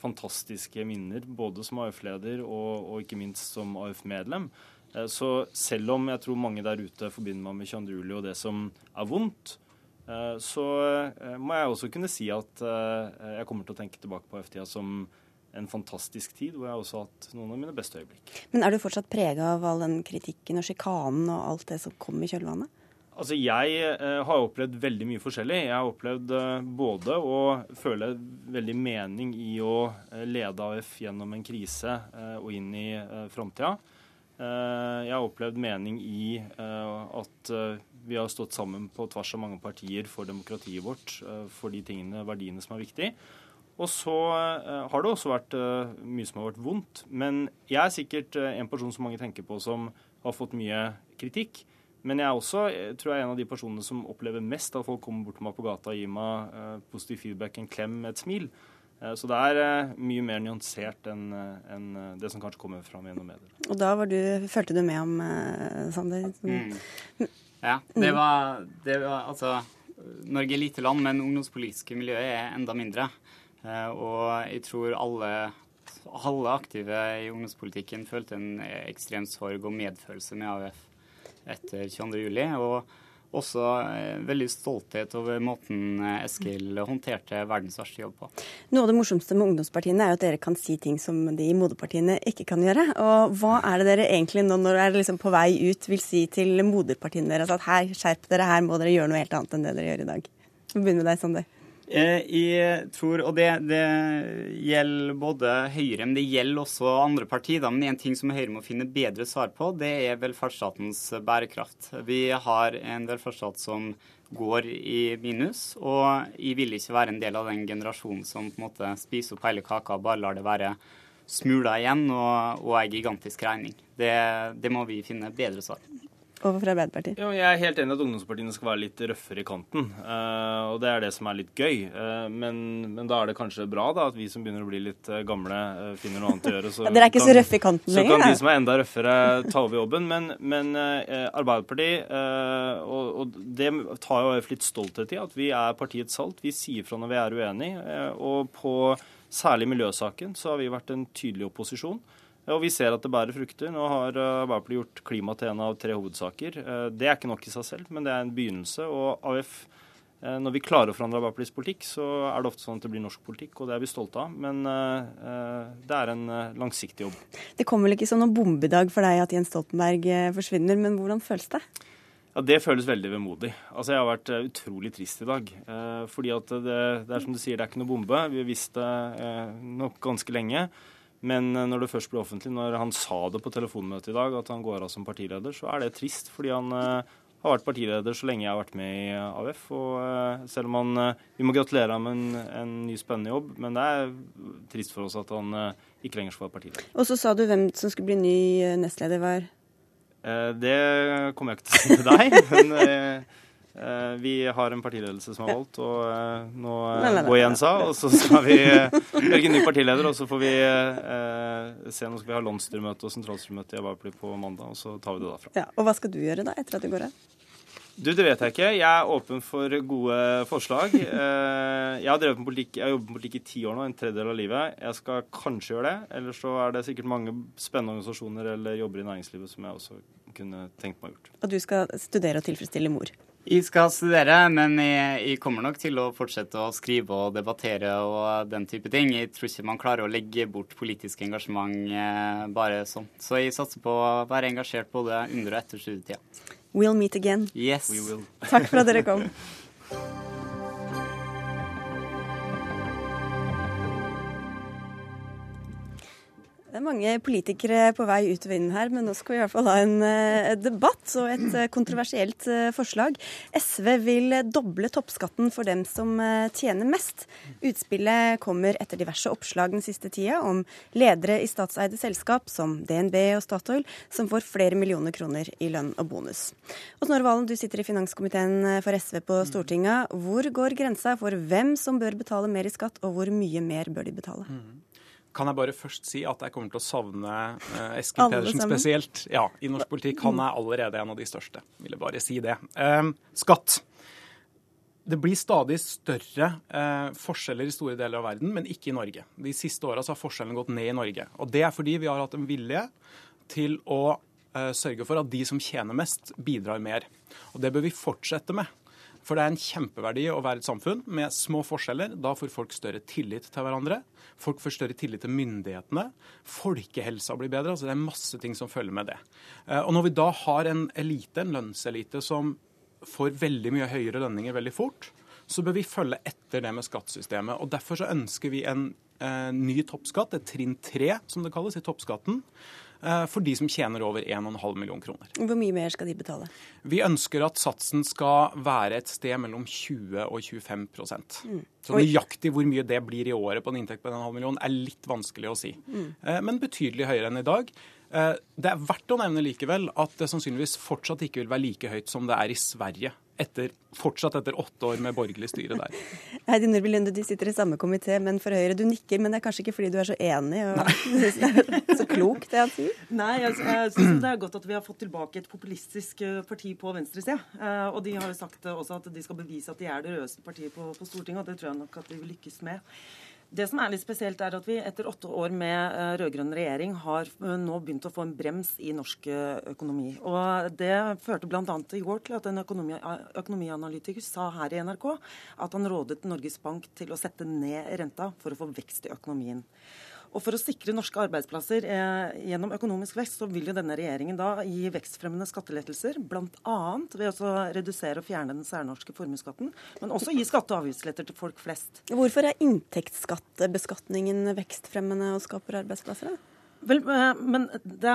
fantastiske minner, både som AF-leder og, og, ikke minst som AF-medlem. Eh, så selv om jeg tror mange der ute forbinder meg med 22. juli og det som er vondt, eh, så eh, må jeg også kunne si at jeg kommer til å tenke tilbake på F-tida som en fantastisk tid, hvor jeg også har hatt noen av mine beste øyeblikk. Men er du fortsatt prega av all den kritikken og sjikanen og alt det som kom i kjølvannet? Altså, Jeg har opplevd veldig mye forskjellig. Jeg har opplevd både å føle veldig mening i å lede AF gjennom en krise og inn i eh, framtida. Eh, jeg har opplevd mening i eh, at eh, vi har stått sammen på tvers av mange partier for demokratiet vårt, for de tingene, verdiene som er viktige. Og så har det også vært mye som har vært vondt. Men jeg er sikkert en person som mange tenker på som har fått mye kritikk. Men jeg er også tror jeg, en av de personene som opplever mest at folk kommer bort til meg på gata og gir meg positiv feedback, en klem, et smil. Eh, så det er eh, mye mer nyansert enn eh, en det som kanskje kommer fram gjennom medier. Og da var du, følte du med om, Sander? Mm. Ja, det mm. var, det var, Altså, Norge er lite land, men ungdomspolitiske miljøet er enda mindre. Og jeg tror alle alle aktive i ungdomspolitikken følte en ekstrem sorg og medfølelse med AUF etter 22.07. Og også eh, veldig stolthet over måten eh, Eskil håndterte verdens verste jobb på. Noe av det morsomste med ungdomspartiene er jo at dere kan si ting som de i moderpartiene ikke kan gjøre. Og hva er det dere egentlig nå når dere er liksom på vei ut vil si til moderpartiene deres at her, skjerp dere, her må dere gjøre noe helt annet enn det dere gjør i dag? Vi begynner med deg, Sander. Eh, jeg tror, og det, det, gjelder både Høyre, men det gjelder også andre partier. Men en ting som Høyre må finne bedre svar på, det er velferdsstatens bærekraft. Vi har en velferdsstat som går i minus, og jeg vil ikke være en del av den generasjonen som på en måte spiser opp hele kaka og bare lar det være smuler igjen og, og ei gigantisk regning. Det, det må vi finne bedre svar på overfor Arbeiderpartiet? Jo, jeg er helt enig at ungdomspartiene skal være litt røffere i kanten. Uh, og det er det som er litt gøy. Uh, men, men, da er det kanskje bra da, at vi som begynner å bli litt uh, gamle, finner noe annet å gjøre. Så (laughs) ja, dere er ikke kan, så røffe i kanten lenger? Så kan de som er enda røffere, ta over jobben. Men, men Arbeiderpartiet, og, og, det tar jo litt stolthet i, at vi er partiets salt. Vi sier fra når vi er uenige. og på særlig miljøsaken så har vi vært en tydelig opposisjon. Og vi ser at det bærer frukter. Nå har eh, Arbeiderpartiet gjort klima til en av tre hovedsaker. Eh, det er ikke nok i seg selv, men det er en begynnelse. Og AUF, eh, når vi klarer å forandre Arbeiderpartiets politikk, så er det ofte sånn at det blir norsk politikk, og det er vi stolte av. Men det er en langsiktig jobb. Det kommer vel ikke som noen bombedag for deg at Jens Stoltenberg forsvinner, men hvordan føles det? Ja, Det føles veldig vemodig. Altså, Jeg har vært utrolig trist i dag. Eh, fordi at det, det, er som du sier, det er ikke noe bombe. Vi har visst det eh, nok ganske lenge. Men eh, når det først ble offentlig, når han sa det på telefonmøtet i dag, at han går av som partileder, så er det trist. Fordi han uh, har vært partileder så lenge jeg har vært med i AUF. Og uh, selv om han Vi må gratulere ham med en, en, ny, spennende jobb, men det er trist for oss at han ikke lenger skal være partileder. Og så sa du hvem som skulle bli ny nestleder var? det kommer jeg ikke til å si til deg. (laughs) men Eh, vi har en partiledelse som har valgt, og eh, nå eh, går Jens av. Og så skal vi velge ny partileder, og så får vi se. Nå skal vi ha landsstyremøte og sentralstyremøte i Arbeiderpartiet på mandag, og så tar vi det derfra. Ja, og hva skal du gjøre da, etter at du går av? Du, Det vet jeg ikke. Jeg er åpen for gode forslag. Jeg har drevet med politikk, jeg har jobbet med politikk i ti år nå, en tredjedel av livet. Jeg skal kanskje gjøre det. Eller så er det sikkert mange spennende organisasjoner eller jobber i næringslivet som jeg også kunne tenkt meg å gjøre. Og du skal studere og tilfredsstille mor? Jeg skal studere, men jeg, jeg, kommer nok til å fortsette å skrive og debattere og den type ting. Jeg tror ikke man klarer å legge bort politisk engasjement eh, bare sånn. Så jeg satser på å være engasjert både under og etter studietida. We'll meet again. Yes. We will. Takk for at dere kom. (laughs) Det er mange politikere på vei ut av vinden her, men nå skal vi i hvert fall ha en uh, debatt og et uh, kontroversielt uh, forslag. SV vil doble toppskatten for dem som tjener mest. Utspillet kommer etter diverse oppslag den siste tida om ledere i statseide selskap som DNB og Statoil, som får flere millioner kroner i lønn og bonus. Og Snorre Valen, du sitter i finanskomiteen for SV på Stortinget. Hvor går grensa for hvem som bør betale mer i skatt, og hvor mye mer bør de betale? Kan jeg bare først si at jeg kommer til å savne uh, Eskil Pedersen spesielt ja, i norsk politikk. Han er allerede en av de største. Ville bare si det. Uh, skatt. Det blir stadig større eh, forskjeller i store deler av verden, men ikke i Norge. De siste åra har forskjellene gått ned i Norge. Og det er fordi vi har hatt en vilje til å sørge for at de som tjener mest, bidrar mer. Og det bør vi fortsette med. For det er en kjempeverdi å være et samfunn med små forskjeller. Da får folk større tillit til hverandre. Folk får større tillit til myndighetene. Folkehelsa blir bedre. altså Det er masse ting som følger med det. Eh, og når vi da har en elite, en lønnselite, som får veldig mye høyere lønninger veldig fort, så bør vi følge etter det med skattesystemet. Og Derfor så ønsker vi en eh, ny toppskatt, et trinn tre som det kalles, i toppskatten. Eh, for de som tjener over 1,5 million kroner. Hvor mye mer skal de betale? Vi ønsker at satsen skal være et sted mellom 20 og 25 mm. Så nøyaktig hvor mye det blir i året på en inntekt på 1,5 million er litt vanskelig å si. Mm. Eh, men betydelig høyere enn i dag. Eh, det er verdt å nevne likevel at det sannsynligvis fortsatt ikke vil være like høyt som det er i Sverige etter, fortsatt etter åtte år med borgerlig styre der. (laughs) Heidi Nordby Lunde, du sitter i samme komité, men for Høyre. Du nikker, men det er kanskje ikke fordi du er så enig og syns (laughs) det er så klokt, det han sier? Nei, jeg, jeg syns det er godt at vi har fått tilbake et populistisk eh, parti på venstresida. Uh, og de har jo sagt også at de skal bevise at de er det rødeste partiet på, på Stortinget, og det tror jeg nok at de vil lykkes med. Det som er litt spesielt, er at vi etter åtte år med uh, rød-grønn regjering har uh, nå begynt å få en brems i norsk uh, økonomi. Og Det førte bl.a. i går til at en økonomi, økonomianalytiker sa her i NRK at han rådet Norges Bank til å sette ned renta for å få vekst i økonomien. Og For å sikre norske arbeidsplasser eh, gjennom økonomisk vekst, så vil jo denne regjeringen da gi vekstfremmende skattelettelser, bl.a. ved å redusere og fjerne den særnorske formuesskatten, men også gi skatte- og avgiftsletter til folk flest. Hvorfor er inntektsskattebeskatningen vekstfremmende og skaper arbeidsplasser? da? Vel, eh, men det,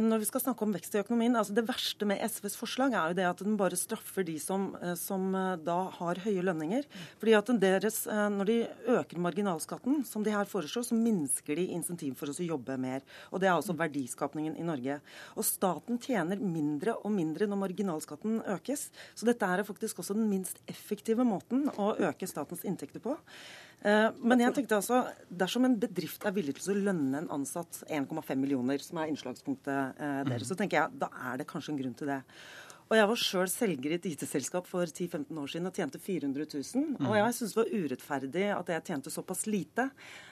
Når vi skal snakke om vekst i økonomien altså Det verste med SVs forslag er jo det at den bare straffer de som, eh, som eh, da har høye lønninger. Fordi at deres, Når de øker marginalskatten, som de her foreslår, så minsker de insentiv for oss å jobbe mer. Og Det er altså verdiskapningen i Norge. Og Staten tjener mindre og mindre når marginalskatten økes. Så dette er faktisk også den minst effektive måten å øke statens inntekter på. Eh, men jeg tenkte altså, dersom en bedrift er villig til å lønne en ansatt 1,5 millioner, som er innslagspunktet eh, deres, så tenker jeg da er det kanskje en grunn til det. Og Jeg var sjøl selger i et IT-selskap for 10-15 år siden og tjente 400 000. Og jeg syntes det var urettferdig at jeg tjente såpass lite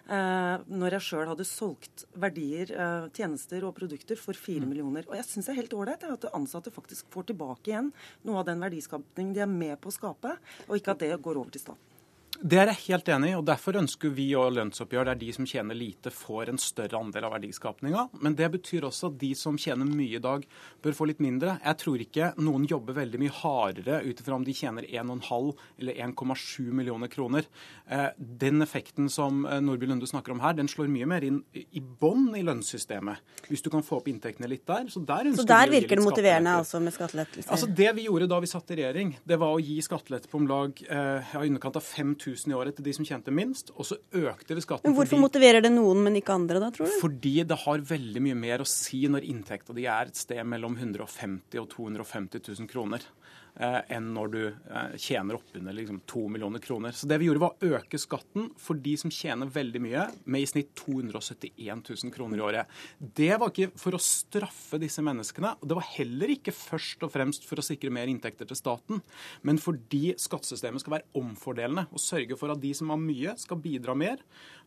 eh, når jeg sjøl hadde solgt verdier, eh, tjenester og produkter for 4 millioner. Og jeg syns det er helt ålreit at ansatte faktisk får tilbake igjen noe av den verdiskapningen de er med på å skape, og ikke at det går over til staten. Det er jeg helt enig i, og derfor ønsker vi å lønnsoppgjør der de som tjener lite, får en større andel av verdiskapninga. Men det betyr også at de som tjener mye i dag, bør få litt mindre. Jeg tror ikke noen jobber veldig mye hardere ut ifra om de tjener 1,5 eller 1,7 millioner kroner. Eh, den effekten som eh, Nordby Lunde snakker om her, den slår mye mer inn i bånn i lønnssystemet. Hvis du kan få opp inntektene litt der. Så der, så der virker det motiverende altså med skattelettelser? Altså Det vi gjorde da vi satt i regjering, det var å gi skattelette på om lag ja, i underkant av 5000 000 i året til de som tjente minst, og så økte det skatten. Men Hvorfor fordi, motiverer det noen, men ikke andre, da, tror du? Fordi det har veldig mye mer å si når inntekta di er et sted mellom 150 og 250 000 kroner. Eh, enn når du eh, tjener oppunder liksom, 2 millioner kroner. Så det vi gjorde, var å øke skatten for de som tjener veldig mye, med i snitt 271 000 kroner i året. Det var ikke for å straffe disse menneskene, og det var heller ikke først og fremst for å sikre mer inntekter til staten, men fordi skattesystemet skal være omfordelende og sørge for at de som har mye, skal bidra mer.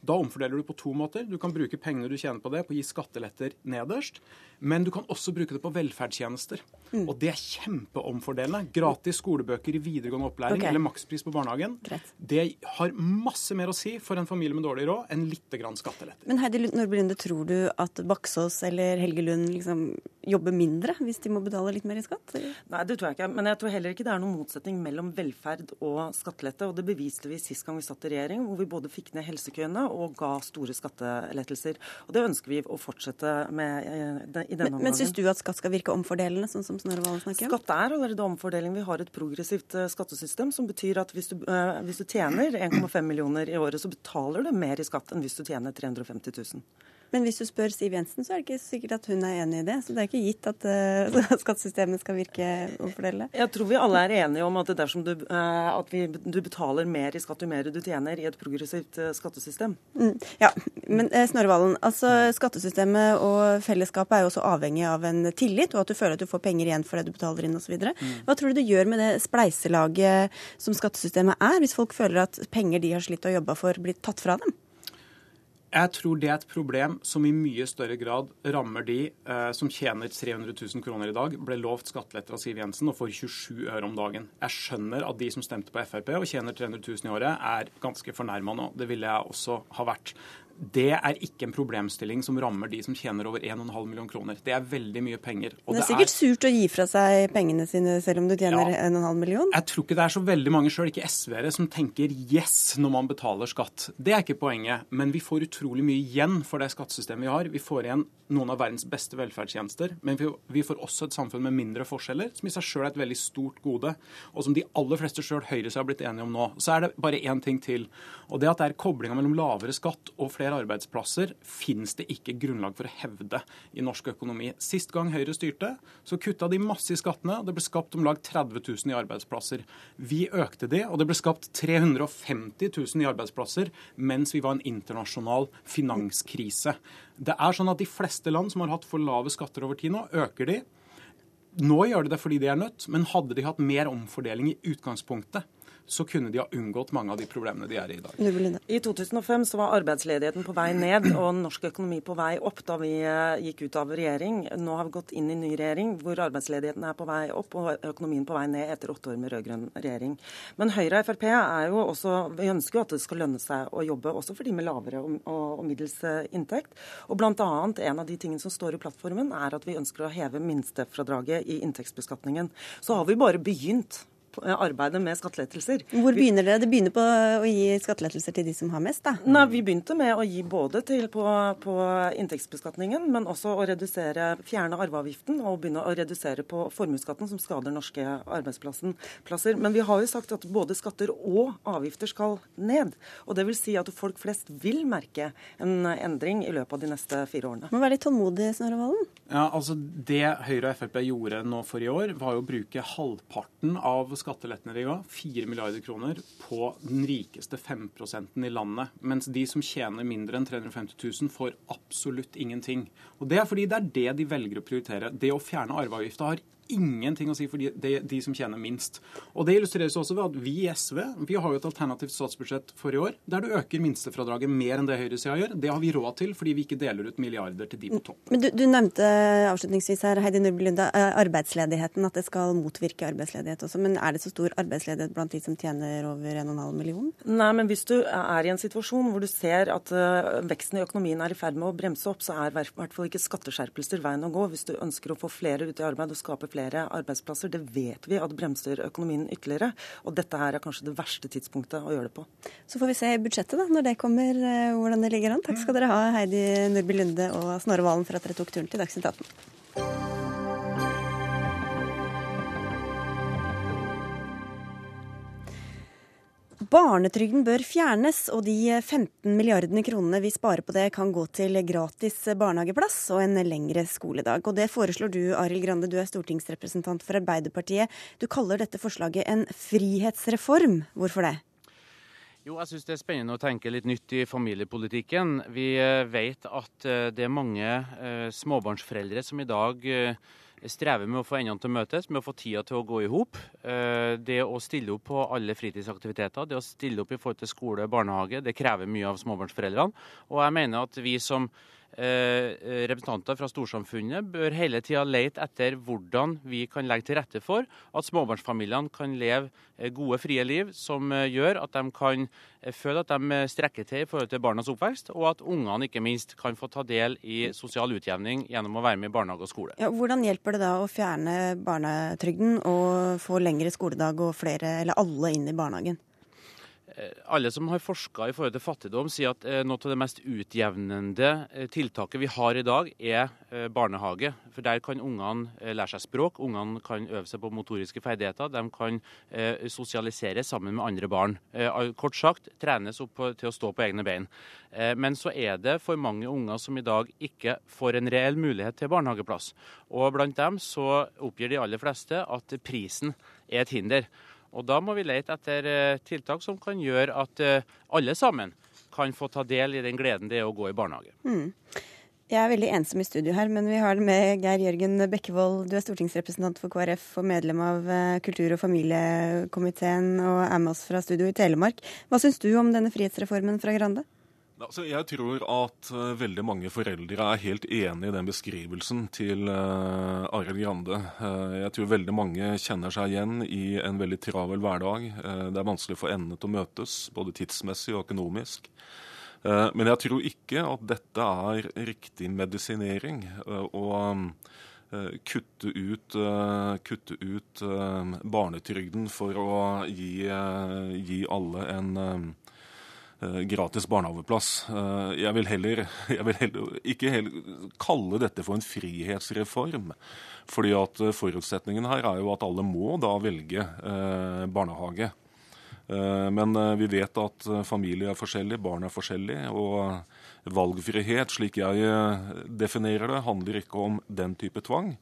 Da omfordeler du på to måter. Du kan bruke pengene du tjener på det, på å gi skatteletter nederst. Men du kan også bruke det på velferdstjenester. Mm. Og det er kjempeomfordelende. Gratis skolebøker i videregående opplæring okay. eller makspris på barnehagen. Greit. Det har masse mer å si for en familie med dårlig råd enn litt grann skatteletter. Men Heidi Nordby Lunde, tror du at Baksås eller Helge Lund liksom jobber mindre hvis de må betale litt mer i skatt? Eller? Nei, det tror jeg ikke. Men jeg tror heller ikke det er noen motsetning mellom velferd og skattelette. Og det beviste vi sist gang vi satt i regjering, hvor vi både fikk ned helsekøene og ga store skattelettelser. Og det ønsker vi å fortsette med eh, i denne omgangen. Men, men syns du at skatt skal virke omfordelende, sånn som Snorre Valen snakker om? Skatt er allerede omfordeling. Vi har et progressivt eh, skattesystem som betyr at hvis du, uh, hvis du tjener 1,5 millioner i året, så betaler du mer i skatt enn hvis du tjener 350 000. Men hvis du spør Siv Jensen, så er det ikke sikkert at hun er enig i det. Så det er ikke gitt at (laughs) uh, skattesystemet skal virke omfordelende. Jeg tror vi alle er enige om at, dersom du, uh, at vi, du betaler mer i skatt jo mer du tjener i et progressivt uh, skattesystem. Mm, ja, men Snorre Valen, altså skattesystemet og fellesskapet er jo også avhengig av en tillit, og at du føler at du får penger igjen for det du betaler inn osv. Mm. Hva tror du det gjør med det spleiselaget som skattesystemet er, hvis folk føler at penger de har slitt og jobba for, blir tatt fra dem? Jeg tror det er et problem som i mye større grad rammer de eh, som tjener 300 000 kroner i dag, ble lovt skatteletter av Siv Jensen og får 27 øre om dagen. Jeg skjønner at de som stemte på Frp og tjener 300 000 i året, er ganske fornærma nå. Det ville jeg også ha vært det er ikke en problemstilling som rammer de som tjener over 1,5 million kroner. Det er veldig mye penger. det er det sikkert er... surt å gi fra seg pengene sine selv om du tjener ja, 1,5 million? Jeg tror ikke det er så veldig mange, sjøl ikke SV-ere, som tenker yes når man betaler skatt. Det er ikke poenget. Men vi får utrolig mye igjen for det skattesystemet vi har. Vi får igjen noen av verdens beste velferdstjenester, men vi får også et samfunn med mindre forskjeller, som i seg sjøl er et veldig stort gode, og som de aller fleste sjøl seg har blitt enige om nå. Så er det bare én ting til, og det at det er koblinga mellom lavere skatt og flere flere arbeidsplasser finnes det ikke grunnlag for å hevde i norsk økonomi. Sist gang Høyre styrte, så kutta de masse i skattene, og det ble skapt om lag 30 000 i arbeidsplasser. Vi økte de, og det ble skapt 350 000 i arbeidsplasser mens vi var en internasjonal finanskrise. Det er sånn at De fleste land som har hatt for lave skatter over tid nå, øker de. Nå gjør de det fordi de er nødt, men hadde de hatt mer omfordeling i utgangspunktet, så kunne de ha unngått mange av de problemene de er i i dag. I 2005 så var arbeidsledigheten på vei ned og norsk økonomi på vei opp da vi eh, gikk ut av regjering. Nå har vi gått inn i ny regjering hvor arbeidsledigheten er på vei opp og økonomien på vei ned etter åtte år med rød-grønn regjering. Men Høyre og Frp er jo også, vi ønsker jo at det skal lønne seg å jobbe, også for de med lavere og, og, og middels eh, inntekt. Og blant annet, En av de tingene som står i plattformen, er at vi ønsker å heve minstefradraget i inntektsbeskatningen. Så har vi bare begynt arbeidet med skattelettelser. Hvor begynner dere? Det begynner på å gi skattelettelser til de som har mest, da? Nei, Vi begynte med å gi både til på, på inntektsbeskatningen, men også å redusere, fjerne arveavgiften og begynne å redusere på formuesskatten, som skader norske arbeidsplasser. Men vi har jo sagt at både skatter og avgifter skal ned. Og det vil si at folk flest vil merke en endring i løpet av de neste fire årene. Må være litt tålmodig, Snorre Valen. Ja, altså Det Høyre og Frp gjorde nå for i år, var jo å bruke halvparten av skattelettene de ga, 4 milliarder kroner, på den rikeste 5 i landet. Mens de som tjener mindre enn 350 000, får absolutt ingenting. Og Det er fordi det er det de velger å prioritere. Det å fjerne arveavgifta har ingenting å si for de, de, de, som tjener minst. Og Det illustreres også ved at vi i SV vi har jo et alternativt statsbudsjett for i år der du øker minstefradraget mer enn det høyresida gjør. Det har vi råd til fordi vi ikke deler ut milliarder til de på topp. Men du, du nevnte avslutningsvis her, Heidi Nurby Lunde, eh, arbeidsledigheten, at det skal motvirke arbeidsledighet også. Men er det så stor arbeidsledighet blant de som tjener over 1,5 million? Nei, men hvis du er i en situasjon hvor du ser at uh, veksten i økonomien er i ferd med å bremse opp, så er i hvert fall ikke skatteskjerpelser veien å gå hvis du ønsker å få flere ut i arbeid og skape flere flere arbeidsplasser. Det vet vi at bremser økonomien ytterligere. Og dette her er kanskje det verste tidspunktet å gjøre det på. Så får vi se budsjettet da, når det kommer, eh, hvordan det ligger an. Takk skal dere ha, Heidi Nordby Lunde og Snorre Valen, for at dere tok turen til Dagsnytt 18. Barnetrygden bør fjernes, og de 15 milliardene kronene vi sparer på det, kan gå til gratis barnehageplass og en lengre skoledag. Og Det foreslår du, Arild Grande, du er stortingsrepresentant for Arbeiderpartiet. Du kaller dette forslaget en frihetsreform. Hvorfor det? Jo, jeg syns det er spennende å tenke litt nytt i familiepolitikken. Vi eh, vet at eh, det er mange eh, småbarnsforeldre som i dag strever med å få endene til å møtes, med å få tida til å gå i hop. Eh, det å stille opp på alle fritidsaktiviteter, det å stille opp i forhold til skole og barnehage, det krever mye av småbarnsforeldrene. Og jeg mener at vi som representanter fra storsamfunnet bør hele tida lete etter hvordan vi kan legge til rette for at småbarnsfamiliene kan leve eh, gode, frie liv som eh, gjør at de kan føle at de strekker til i forhold til barnas oppvekst, og at ungene ikke minst kan få ta del i sosial utjevning gjennom å være med i barnehage og skole. Ja, hvordan hjelper det da å fjerne barnetrygden og få lengre skoledag og flere, eller alle, inn i barnehagen? Eh, alle som har forska i forhold til fattigdom, sier at eh, noe av det mest utjevnende eh, tiltaket vi har i dag, er barnehage. For der kan ungene lære seg språk, ungene kan øve seg på motoriske ferdigheter. De kan sosialisere sammen med andre barn. Kort sagt trenes opp til å stå på egne bein. Men så er det for mange unger som i dag ikke får en reell mulighet til barnehageplass. Og blant dem så oppgir de aller fleste at prisen er et hinder. Og Da må vi lete etter eh, tiltak som kan gjøre at eh, alle sammen kan få ta del i den gleden det er å gå i barnehage. Mm. Jeg er veldig ensom i studio her, men vi har det med Geir Jørgen Bekkevold. Du er stortingsrepresentant for KrF og medlem av eh, kultur- og familiekomiteen og er med oss fra studio i Telemark. Hva syns du om denne frihetsreformen fra Grande? Altså, jeg tror at uh, veldig mange foreldre er helt enig i den beskrivelsen til uh, Arild Grande. Uh, jeg tror veldig mange kjenner seg igjen i en veldig travel hverdag. det er vanskelig for endene til å møtes, både tidsmessig og økonomisk. men jeg tror ikke at dette er riktig medisinering. og kutte ut, kutte ut barnetrygden for å gi, gi alle en gratis barnehageplass. Eh, jeg vil heller, (laughs) jeg vil heller ikke heller kalle dette for en frihetsreform. fordi at eh, forutsetningen her er jo at alle må da velge barnehage. Men vi vet at familie er forskjellige, barn er forskjellige. og Valgfrihet, slik jeg eh, definerer det, handler ikke om den type tvang,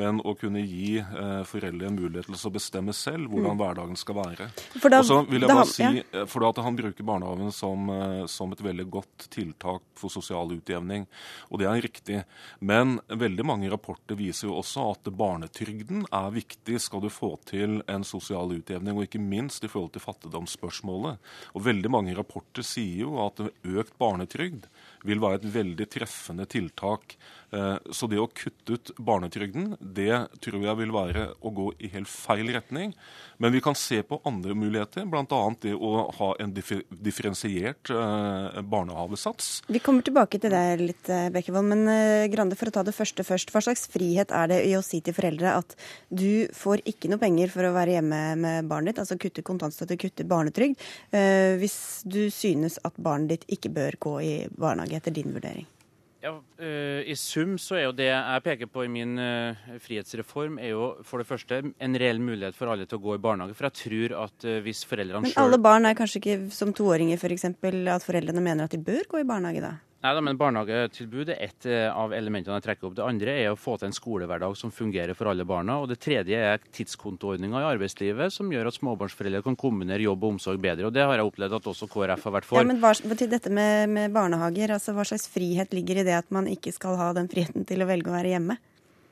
men å kunne gi eh, foreldre en mulighet til å bestemme selv hvordan mm. hverdagen skal være. Da, og så vil jeg bare si. Eh, for at Han bruker barnehagen som, som, et veldig godt tiltak for sosial utjevning, og det er riktig. Men veldig mange rapporter viser jo også at barnetrygden er viktig skal du få til en sosial utjevning, og ikke minst i forhold til fattigdom. Fattigdomsspørsmålet. Og veldig mange rapporter sier jo at økt barnetrygd vil være et veldig treffende tiltak. Eh, så det å kutte ut barnetrygden, det tror jeg vil være å gå i helt feil retning. Men vi kan se på andre muligheter, bl.a. det å ha en differensiert eh, barnehavesats. Vi kommer tilbake til det litt, eh, Bekkevold. Men Grande, for å ta det første først. Hva slags frihet er det i å si til foreldre at du får ikke noe penger for å være hjemme med barnet ditt, altså kutte kontantstøtte, kutte barnetrygd, hvis du synes at barnet ditt ikke bør gå i barnehage? etter din vurdering? Ja, uh, I sum så er jo det jeg peker på i min uh, frihetsreform, er jo for det første en reell mulighet for alle til å gå i barnehage. For jeg tror at uh, hvis foreldrene sjøl Men alle barn er kanskje ikke som toåringer f.eks. at foreldrene mener at de bør gå i barnehage da? Nei da, men Barnehagetilbud er ett eh, av elementene jeg trekker opp. Det andre er å få til en skolehverdag som fungerer for alle barna. Og det tredje er tidskontoordninga i arbeidslivet som gjør at småbarnsforeldre kan kombinere jobb og omsorg bedre. Og det har jeg opplevd at også KrF har vært for. Ja, men hva, til dette med, med barnehager, altså hva slags frihet ligger i det at man ikke skal ha den friheten til å velge å være hjemme?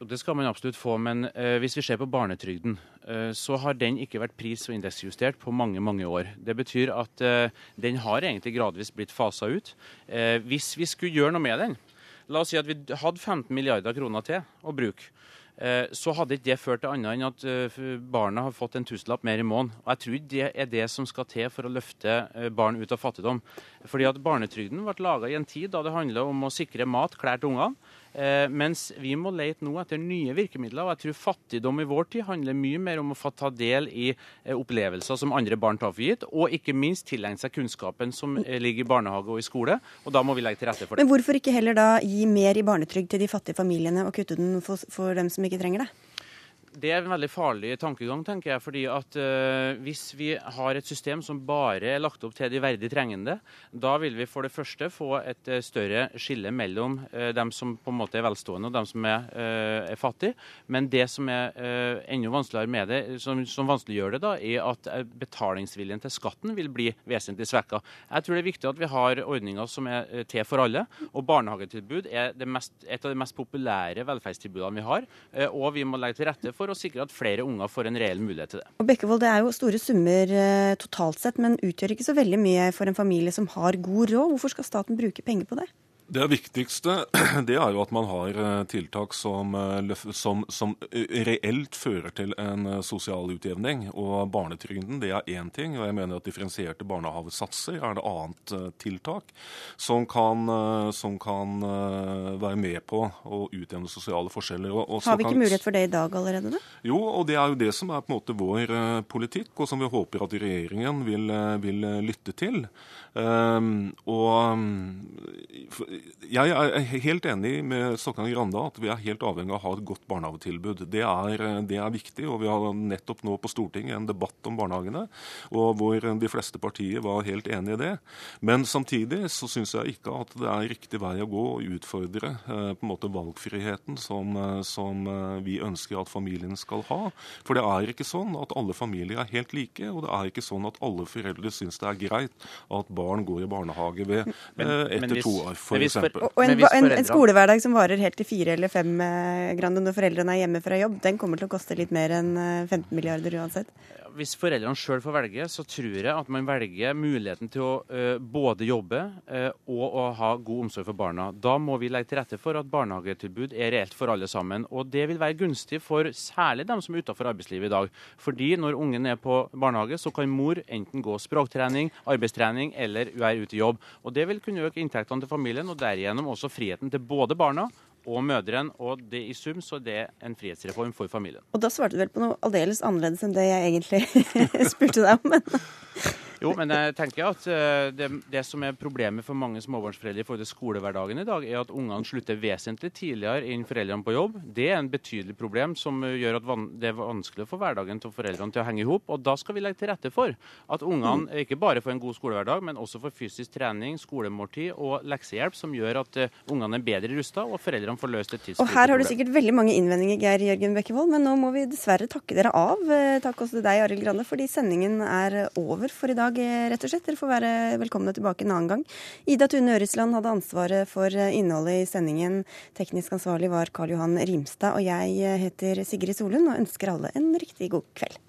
Det skal man absolutt få, men uh, hvis vi ser på barnetrygden, uh, så har den ikke vært pris- og indeksjustert på mange mange år. Det betyr at uh, den har egentlig gradvis blitt fasa ut. hvis vi skulle gjøre noe med den, la oss si at vi hadde 15 milliarder kroner til å bruke, så hadde ikke det ført til annet enn at barna har fått en tusenlapp mer i måneden. Og Jeg tror det er det som skal til for å løfte barn ut av fattigdom. Fordi at Barnetrygden ble laga i en tid da det handla om å sikre mat, klær til ungene. Eh, mens vi må lete nå etter nye virkemidler. og jeg tror Fattigdom i vår tid handler mye mer om å få ta del i eh, opplevelser som andre barn tar for gitt, og ikke minst tilegne seg kunnskapen som eh, ligger i barnehage og i skole. og Da må vi legge til rette for det. Men hvorfor ikke heller da gi mer i barnetrygd til de fattige familiene og kutte den for, for dem som ikke trenger det? Det er en veldig farlig tankegang, tenker jeg. fordi at uh, Hvis vi har et system som bare er lagt opp til de verdig trengende, da vil vi for det første få et uh, større skille mellom uh, dem som på en måte er velstående og dem som er, er fattige. Men det som er enda vanskeligere med det, som, som vanskeliggjør det, da, er at betalingsviljen til skatten vil bli vesentlig svekka. Jeg tror det er viktig at vi har ordninger som er til for alle. Og barnehagetilbud er mest, et av de mest populære velferdstilbudene vi har. Og vi må legge til rette for for å sikre at flere unger får en reell mulighet til det. Og Bekkevold, Det er jo store summer eh, totalt sett, men utgjør ikke så veldig mye for en familie som har god råd. Hvorfor skal staten bruke penger på det? Det viktigste (clears throat) det er jo at man har eh, tiltak som, eh, som, som, reelt fører til en eh, sosial utjevning. Og Barnetrygden det er én ting, og jeg mener at differensierte barnehavesatser er det annet tiltak som kan, som kan være med på å utjevne sosiale forskjeller. Og har vi ikke kan... mulighet for det i dag allerede? Da? Jo, og det er jo det som er på en måte vår politikk, og som vi håper at regjeringen vil, vil lytte til. Um, og jeg er helt enig med Stokkan Grande at vi er helt avhengig av å ha et godt barnehagetilbud. Det er, det er, viktig, og vi har nettopp nå på Stortinget en debatt om barnehagene, og hvor de fleste partier var helt enig i det. Men samtidig så syns jeg ikke at det er riktig vei å gå å utfordre uh, på en måte valgfriheten som, som eh, vi ønsker at familien skal ha. For det er ikke sånn at alle familier er helt like, og det er ikke sånn at alle foreldre syns det er greit at barn går i barnehage ved (laughs) men, eh, etter hvis, to år, f.eks. Og, og en, en, en, skolehverdag som varer helt til fire eller fem eh, grande når foreldrene er hjemme fra jobb, den kommer til å koste litt mer enn 15 eh, milliarder uansett? Hvis foreldrene sjøl får velge, så tror jeg at man velger muligheten til å uh, både jobbe uh, og å ha god omsorg for barna. Da må vi legge til rette for at barnehagetilbud er reelt for alle sammen. Og det vil være gunstig for særlig dem som er utenfor arbeidslivet i dag. Fordi når ungen er på barnehage, så kan mor enten gå språktrening, arbeidstrening eller være ute i jobb. Og det vil kunne øke inntektene til familien, og derigjennom også friheten til både barna og mødrene. Og det i sum så er det en frihetsreform for familien. Og da svarte du vel på noe aldeles annerledes enn det jeg egentlig (laughs) spurte deg om. Jo, men jeg tenker at eh, det, det, som er problemet for mange småbarnsforeldre i forhold til skolehverdagen i dag, er at ungene slutter vesentlig tidligere enn foreldrene på jobb. Det er en betydelig problem som gjør at det er vanskelig å få hverdagen til foreldrene til å henge i hop. Og da skal vi legge til rette for at ungene mm. ikke bare får en god skolehverdag, men også får fysisk trening, skolemåltid og leksehjelp, som gjør at eh, ungene er bedre rusta og foreldrene får løst et tidsproblem. Og her har du sikkert veldig mange innvendinger, Geir Jørgen Bekkevold, men nå må vi dessverre takke dere av. Eh, takk også til deg, Arild Grande, fordi sendingen er over for i dag dag, rett og slett. Dere får være velkomne tilbake en annen gang. Ida Tune Øresland hadde ansvaret for innholdet i sendingen. Teknisk ansvarlig var Karl Johan Rimstad. Og jeg heter Sigrid Solund og ønsker alle en riktig god kveld.